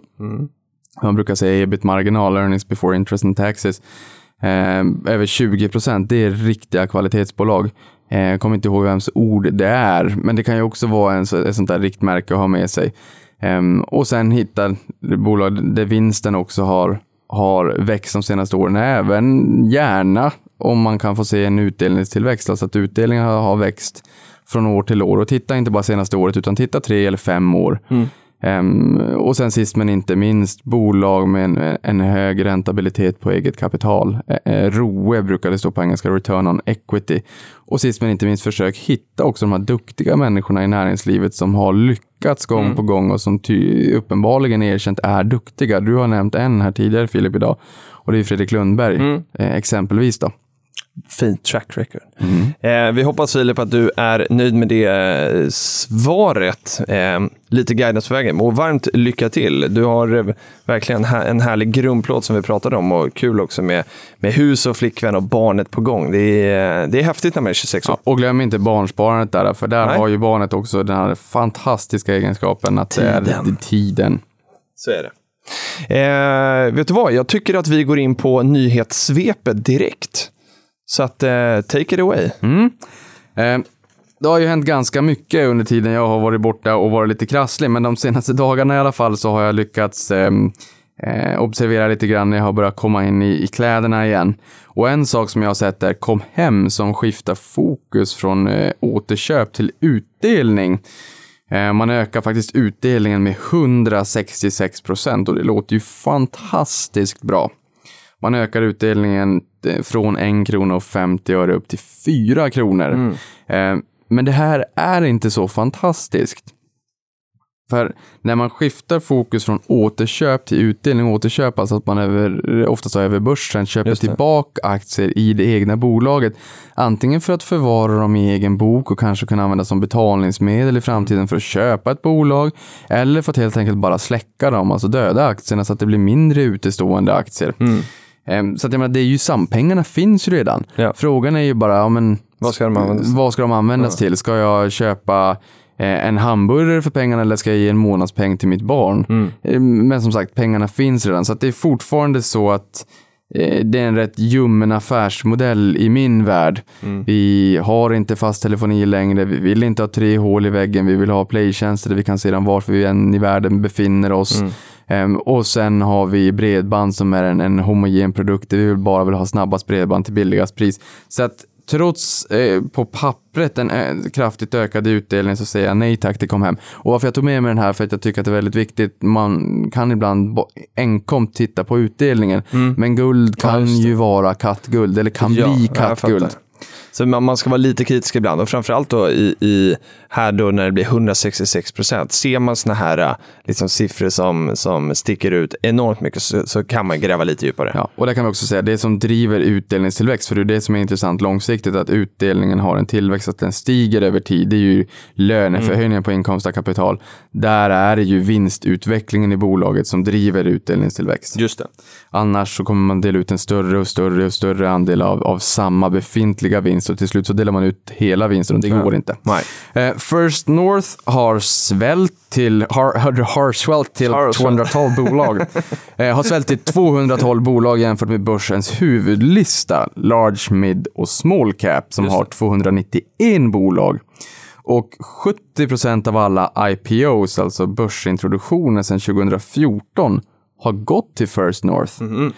man brukar säga ebit-marginal, earnings before interest and taxes, eh, över 20 procent, det är riktiga kvalitetsbolag. Eh, jag kommer inte ihåg vems ord det är, men det kan ju också vara en, ett sånt där riktmärke att ha med sig. Um, och sen hitta bolag där vinsten också har, har växt de senaste åren, även gärna om man kan få se en utdelningstillväxt, alltså att utdelningen har, har växt från år till år. Och titta inte bara senaste året, utan titta tre eller fem år. Mm. Ehm, och sen sist men inte minst, bolag med en, en hög räntabilitet på eget kapital. Eh, ROE brukar det stå på engelska, return on equity. Och sist men inte minst, försök hitta också de här duktiga människorna i näringslivet som har lyckats gång på gång och som ty- uppenbarligen erkänt är duktiga. Du har nämnt en här tidigare Filip idag och det är Fredrik Lundberg, eh, exempelvis då. Fint track record. Eh, vi hoppas Filip att du är nöjd med det eh, svaret. Eh, lite guidance på vägen. Och varmt lycka till. Du har eh, verkligen en härlig grundplåt som vi pratade om och kul också med, med hus och flickvän och barnet på gång. Det är, det är häftigt när man är 26 år. Ja, och glöm inte barnsparandet där, för där Nej. har ju barnet också den här fantastiska egenskapen att det är Tiden. tiden. Så är det. Eh, vet du vad? Jag tycker att vi går in på nyhetssvepet direkt. Så att, eh, take it away. Mm. Eh, det har ju hänt ganska mycket under tiden jag har varit borta och varit lite krasslig, men de senaste dagarna i alla fall så har jag lyckats ehm, eh, observera lite grann när jag har börjat komma in i, i kläderna igen. Och en sak som jag har sett är Kom hem som skiftar fokus från eh, återköp till utdelning. Eh, Man ökar faktiskt utdelningen med 166 procent och det låter ju fantastiskt bra. Man ökar utdelningen eh, från 1 krona och 50 öre upp till 4 kronor. Eh, Men det här är inte så fantastiskt. För när man skiftar fokus från återköp till utdelning, återköp, alltså att man över, oftast över börsen köper tillbaka aktier i det egna bolaget. Antingen för att förvara dem i egen bok och kanske kunna använda som betalningsmedel i framtiden för att köpa ett bolag. Eller för att helt enkelt bara släcka dem, alltså döda aktierna så att det blir mindre utestående aktier. Ehm, Så att jag menar, det är ju sam, pengarna finns ju redan. Ja. Frågan är ju bara, ja, men, Vad ska de användas till? vad ska de användas till? Ska jag köpa eh, en hamburgare för pengarna eller ska jag ge en månadspeng till mitt barn? Mm. Eh, Men som sagt, pengarna finns redan. Så det är fortfarande så att eh, det är en rätt ljummen affärsmodell i min värld. Vi har inte fast telefoni längre, vi vill inte ha tre hål i väggen, vi vill ha playtjänster där vi kan se dem varför vi än i världen befinner oss. Ehm, och sen har vi bredband som är en, en homogen produkt. Vi vill bara vill ha snabbast bredband till billigast pris. Så att trots eh, på pappret en eh, kraftigt ökad utdelning så säger jag nej tack till Comhem. Och varför jag tog med mig den här för att jag tycker att det är väldigt viktigt. Man kan ibland enkom titta på utdelningen. Men guld kan det. ju vara kattguld eller kan Ja, bli kattguld. Så man, ska vara lite kritisk ibland och framförallt då i, i här då när det blir 166 procent. Ser man såna här äh, liksom, siffror som, som sticker ut enormt mycket så, så kan man gräva lite djupare. Ja, och där kan vi också säga det som driver utdelningstillväxt, för det är det som är intressant långsiktigt, att utdelningen har en tillväxt, att den stiger över tid. Det är ju löneförhöjningen på inkomst av kapital. Där är det ju vinstutvecklingen i bolaget som driver utdelningstillväxt. Just det. Annars så kommer man dela ut en större och större och större andel av, av samma befintliga vinst och till slut så delar man ut hela vinsten och det går inte. Nej. Eh, First North har svält till, har, har, svällt till Har svällt. 212 bolag. eh, har svällt till 212 bolag jämfört med börsens huvudlista, Large, Mid och Small Cap, som Just har 291 bolag. Och 70 procent av alla IPOs, alltså börsintroduktioner sedan 2014, har gått till First North. Mhm. Eh,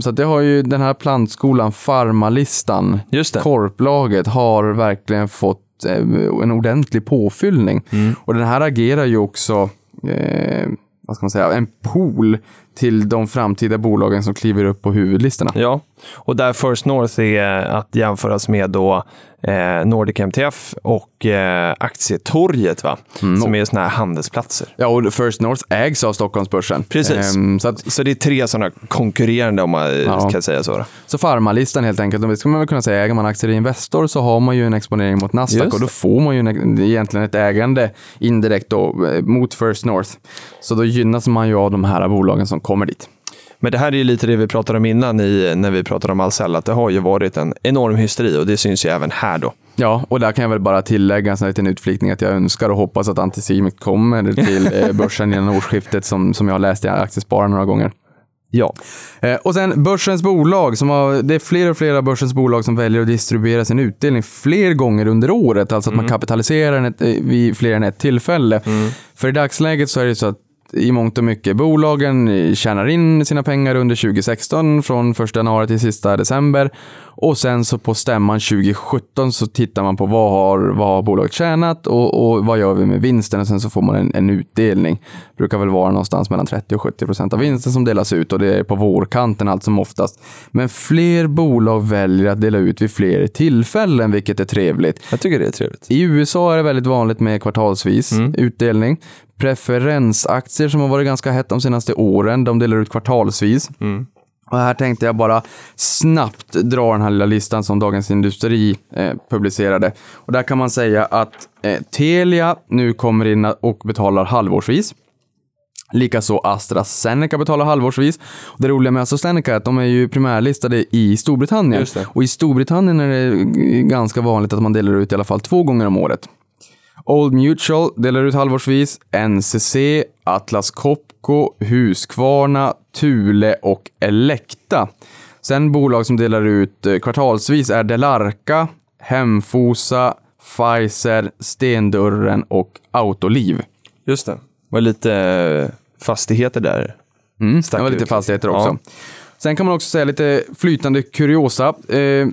Så att det har ju den här plantskolan, Farmalistan, korplaget har verkligen fått eh, en ordentlig påfyllning. Mm. Och den här agerar ju också, eh, vad ska man säga, en pool till de framtida bolagen som kliver upp på huvudlistorna. Ja, och där First North är att jämföras med då eh, Nordic MTF och eh, Aktietorget, va? som är såna här handelsplatser. Ja, och First North ägs av Stockholmsbörsen. Precis. Ehm, så, att, Så det är tre sådana konkurrerande, om man Ja. kan säga så. Då. så farmalistan helt enkelt, det ska man väl kunna säga, äger man aktier i Investor så har man ju en exponering mot Nasdaq Just och då får man ju en, egentligen ett ägande indirekt då, eh, mot First North. Så då gynnas man ju av de här bolagen som kommer dit. Men det här är ju lite det vi pratade om innan i, när vi pratade om Ahlsell, att det har ju varit en enorm hysteri och det syns ju även här då. Ja, och där kan jag väl bara tillägga en sån här liten utflikning att jag önskar och hoppas att Anticimex kommer till eh, börsen innan årsskiftet som, som jag har läst i Aktiespararen några gånger. Ja, Eh, och sen börsens bolag, som har, det är fler och fler av börsens bolag som väljer att distribuera sin utdelning fler gånger under året. Alltså att man kapitaliserar den ett, eh, vid fler än ett tillfälle. För i dagsläget så är det så att i mångt och mycket bolagen tjänar in sina pengar under 2016 från 1 januari till sista december. Och sen så på stämman 2017 så tittar man på vad har, vad har bolaget tjänat och, och vad gör vi med vinsten och sen så får man en, en utdelning. Brukar väl vara någonstans mellan 30 och 70 procent av vinsten som delas ut och det är på vårkanten allt som oftast. Men fler bolag väljer att dela ut vid fler tillfällen, vilket är trevligt. jag tycker det är trevligt. I USA är det väldigt vanligt med kvartalsvis utdelning. Preferensaktier som har varit ganska hett de senaste åren, de delar ut kvartalsvis. Och här tänkte jag bara snabbt dra den här lilla listan som Dagens Industri eh, publicerade. Och där kan man säga att eh, Telia nu kommer in och betalar halvårsvis. Likaså AstraZeneca betalar halvårsvis. Och det roliga med AstraZeneca är att de är ju primärlistade i Storbritannien. Och i Storbritannien är det ganska vanligt att man delar ut i alla fall två gånger om året. Old Mutual delar ut halvårsvis, NCC, Atlas Copco, Husqvarna, Thule och Elekta. Sen bolag som delar ut eh, kvartalsvis är Delarka, Hemfosa, Pfizer, Stendörren och Autoliv. Just det. var lite eh, fastigheter där. Mm, det var lite fastigheter Ja. också. Sen kan man också säga lite flytande kuriosa. Eh,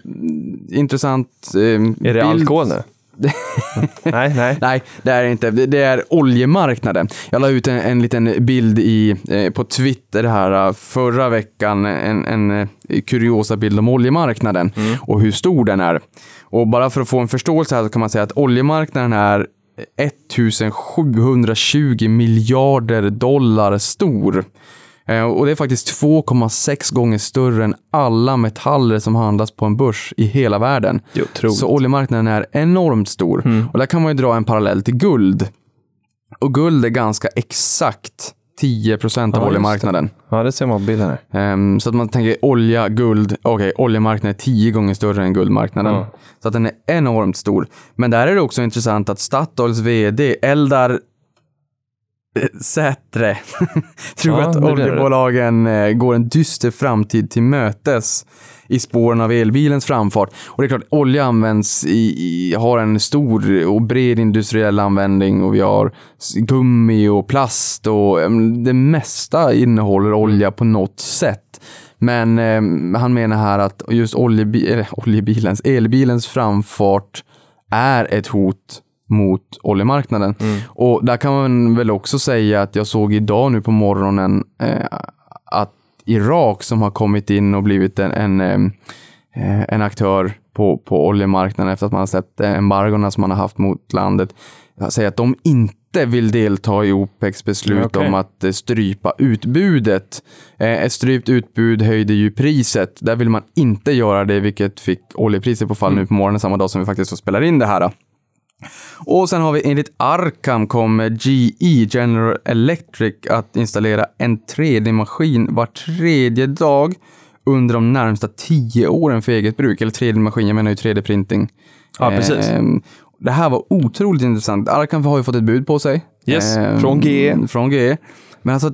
intressant eh, Är det alkohol nu? Nej, nej. Nej, det är inte. Det, är oljemarknaden. Jag la ut en, en liten bild i, eh, på Twitter här eh, förra veckan. En, en eh, kuriosa bild om oljemarknaden och hur stor den är. Och bara för att få en förståelse här så kan man säga att oljemarknaden är 1720 miljarder dollar stor. Eh, Och det är faktiskt 2,6 gånger större än alla metaller som handlas på en börs i hela världen. Så oljemarknaden är enormt stor. Mm. Och där kan man ju dra en parallell till guld. Och guld är ganska exakt 10 procent av Ja, just det. oljemarknaden. Ja, det ser man på bilden här. Ehm, så att man tänker olja, guld, okej, oljemarknaden är 10 gånger större än guldmarknaden. Ja. Så att den är enormt stor. Men där är det också intressant att Statoils vd Eldar Sätre tror Ja, att oljebolagen eh, går en dyster framtid till mötes i spåren av elbilens framfart. Och det är klart, olja används i, i, har en stor och bred industriell användning och vi har gummi och plast och em, det mesta innehåller olja på något sätt. Men eh, han menar här att just oljebi oljebilens, elbilens framfart är ett hot mot oljemarknaden. Och där kan man väl också säga att jag såg idag nu på morgonen eh, att Irak som har kommit in och blivit en, en, eh, en aktör på, på oljemarknaden efter att man har släppt embargona som man har haft mot landet, säger att de inte vill delta i OPECs beslut Okej. om att eh, strypa utbudet. Eh, ett strypt utbud höjde ju priset. Där vill man inte göra det, vilket fick oljepriset på fall nu på morgonen samma dag som vi faktiskt spelar in det här. Och sen har vi enligt Arkham kommer GE, General Electric, att installera en 3D-maskin var tredje dag under de närmsta tio åren för eget bruk. Eller 3D-maskin, jag menar ju 3D-printing. Ja, precis. Ehm, det här var otroligt intressant. Arkham har ju fått ett bud på sig. Yes, Ehm, från GE. Från GE. Men alltså,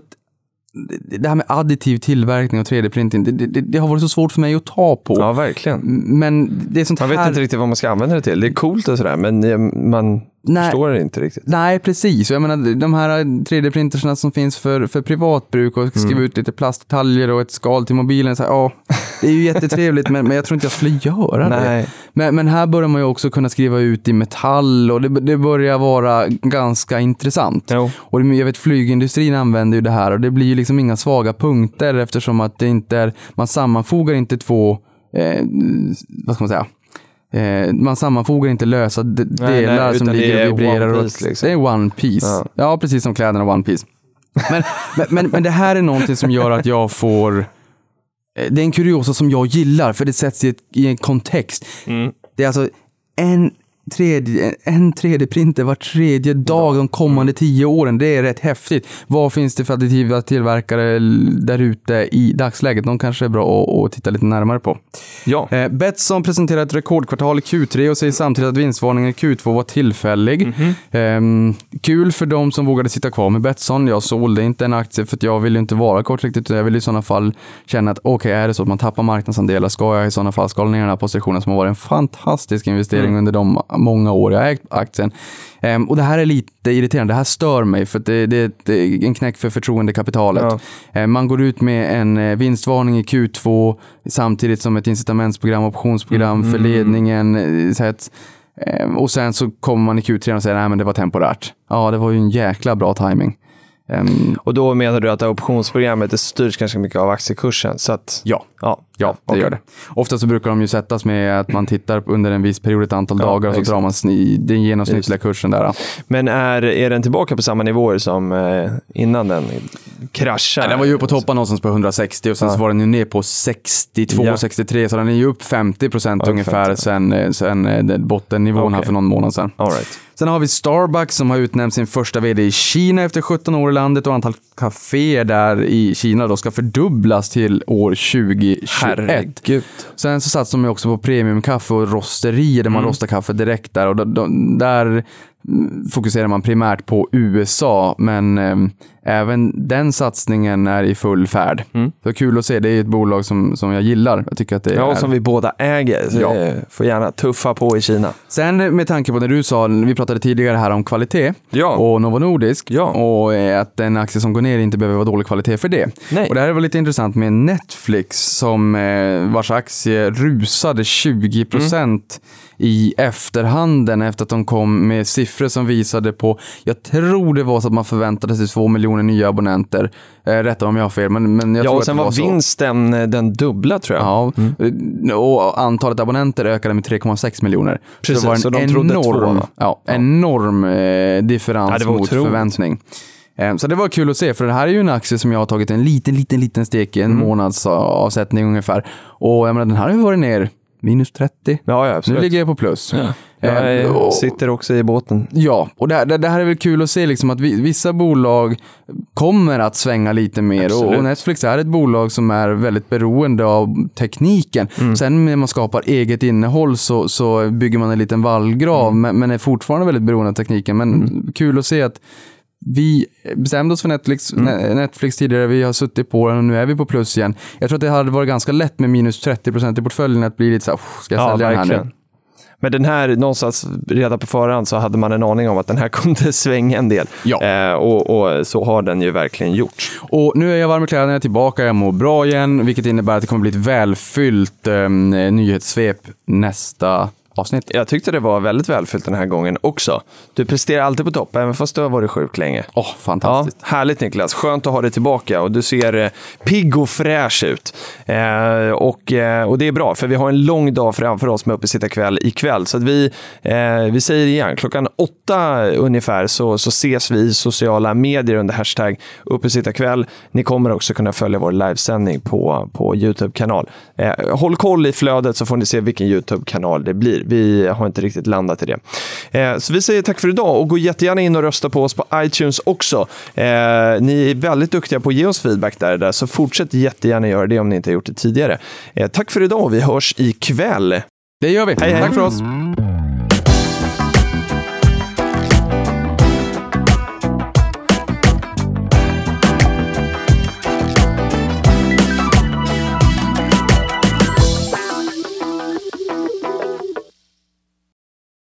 det- här med additiv tillverkning och 3D-printing, det, det, det har varit så svårt för mig att ta på. Ja, verkligen. Men det är sånt Man vet här... inte riktigt vad man ska använda det till. Det är coolt och sådär, men eh, man Nej. förstår det inte riktigt. Nej, precis. Jag menar, de här 3D-printersna som finns för, för privatbruk och skriva Mm. ut lite plastdetaljer och ett skal till mobilen. Så här, ja, det är ju jättetrevligt, men, men jag tror inte jag skulle göra det. Nej. Men, men här börjar man ju också kunna skriva ut i metall och det, det börjar vara ganska intressant. Jo. Och det- jag vet flygindustrin använder ju det här och det blir ju liksom inga svaga punkter eftersom att det inte är, man sammanfogar inte två, eh, vad ska man säga, Eh, man sammanfogar inte lösa d- Nej, delar nej, som ligger och vibrerar. och- piece, liksom. Det är one piece. Ja. Ja, precis som kläderna One Piece. Men, men, men, men det här är någonting som gör att jag får... eh, Det är en kuriosa som jag gillar, för det sätts i, ett, i en kontext. Mm. Det är alltså en 3D, en 3D-printer var tredje dag de kommande tio åren. Det är rätt häftigt. Vad finns det för additiva tillverkare där ute i dagsläget? De kanske är bra att, att titta lite närmare på. Ja. Eh, Betsson presenterar ett rekordkvartal i Q3 och säger samtidigt att vinstvarningen i Q2 var tillfällig. Ehm, kul för de som vågade sitta kvar med Betsson. Jag sålde inte en aktie för att jag vill ju inte vara kortsiktigt. Jag vill i sådana fall känna att okej, är det så att man tappar marknadsandelar ska jag i sådana fall skala ner den här positionen som har varit en fantastisk investering under de många år jag har ägt aktien. Ehm, och det här är lite irriterande. Det här stör mig för det, det, det är en knäck för förtroendekapitalet. Ja. Eh, Man går ut med en eh, vinstvarning i Q2 samtidigt som ett incitamentsprogram, optionsprogram för ledningen. eh, Så att, eh, och sen så kommer man i Q3 och säger att det var temporärt. Ja, det var ju en jäkla bra timing. Ehm, Och då menar du att optionsprogrammet styrs ganska mycket av aktiekursen? Så att, ja. ja, Ja, det okej. gör det. Ofta så brukar de ju sättas med att man tittar under en viss period, ett antal Ja, dagar, och så exakt. drar man den genomsnittliga kursen där. Men är, är den tillbaka på samma nivåer som eh, innan den kraschade? Den var ju på toppen någonstans på 160 och sen Ja. så var den ju ner på 62, Ja. 63, så den är ju upp 50 procent ungefär 50. sen, eh, sen eh, bottennivån här Okej. för någon månad sedan. All right. Sen har vi Starbucks som har utnämnt sin första vd i Kina efter 17 år i landet och antal kaféer där i Kina då ska fördubblas till år 2021. Herregud. Sen så satsar de också på premiumkaffe och rosterier där man rostar kaffe direkt där och då, då, där mm, fokuserar man primärt på USA men eh, även den satsningen är i full färd. Så kul att se, det är ett bolag som, som jag gillar. Jag tycker att det Ja, är... som vi båda äger. Så Ja. eh, får gärna tuffa på i Kina. Sen med tanke på det du sa, vi pratade tidigare här om kvalitet Ja. och Novo Nordisk Ja. och eh, att en aktie som går ner inte behöver vara dålig kvalitet för det. Nej. Och det här var lite intressant med Netflix som eh, vars aktie rusade 20 procent i efterhanden efter att de kom med siffror som visade på, jag tror det var så att man förväntade sig två miljoner nya abonnenter. Eh, rätta om jag har fel, men, men jag ja, tror och att sen det var var så. vinsten eh, den dubbla tror jag. Ja, eh, och antalet abonnenter ökade med 3,6 miljoner. Precis, så det var en så de två, enorm, va? ja, enorm eh, differens Ja, var mot otroligt. förväntning. Eh, Så det var kul att se, för det här är ju en aktie som jag har tagit en liten, liten, liten stek i, en Mm. månads avsättning ungefär. Och jag menar, den här har ju varit ner minus 30. Ja, ja Nu ligger jag på plus. Jag Eh, eh, och- sitter också i båten. Ja, och det, här- det, det här är väl kul att se liksom att vi, vissa bolag kommer att svänga lite mer och, Absolut. och Netflix är ett bolag som är väldigt beroende av tekniken. Mm. Sen när man skapar eget innehåll så, så bygger man en liten vallgrav Mm. men, men är fortfarande väldigt beroende av tekniken. Men kul att se att vi bestämde oss för Netflix, Mm. Netflix tidigare, vi har suttit på den och nu är vi på plus igen. Jag tror att det hade varit ganska lätt med minus 30% i portföljen att bli lite så här, "Oh, ska jag Ja, sälja den här nu? Men den här, någonstans redan på förhand så hade man en aning om att den här kunde svänga en del. Ja. Eh, och, och så har den ju verkligen gjort. Och nu är jag varm i kläderna, jag är tillbaka, jag mår bra igen, vilket innebär att det kommer bli ett välfyllt eh, nyhetssvep nästa avsnitt. Jag tyckte det var väldigt välfyllt den här gången också. Du presterar alltid på topp, även fast du har varit sjuk länge. Åh, Ja, fantastiskt. härligt Niklas. Skönt att ha dig tillbaka och du ser eh, pigg och fräsch ut. Eh, och, eh, och det är bra, för vi har en lång dag framför oss med uppesittarkväll ikväll. Så att vi, eh, vi säger igen, klockan åtta ungefär så, så ses vi i sociala medier under hashtag uppesittarkväll. Ni kommer också kunna följa vår livesändning på, på YouTube-kanal. Eh, håll koll i flödet så får ni se vilken YouTube-kanal det blir. Vi har inte riktigt landat i det. Eh, så vi säger tack för idag och gå jättegärna in och rösta på oss på iTunes också. Eh, ni är väldigt duktiga på att ge oss feedback där, där så fortsätt jättegärna göra det om ni inte har gjort det tidigare. Eh, tack för idag och vi hörs ikväll. Det gör vi. Hej, hej. Tack för oss.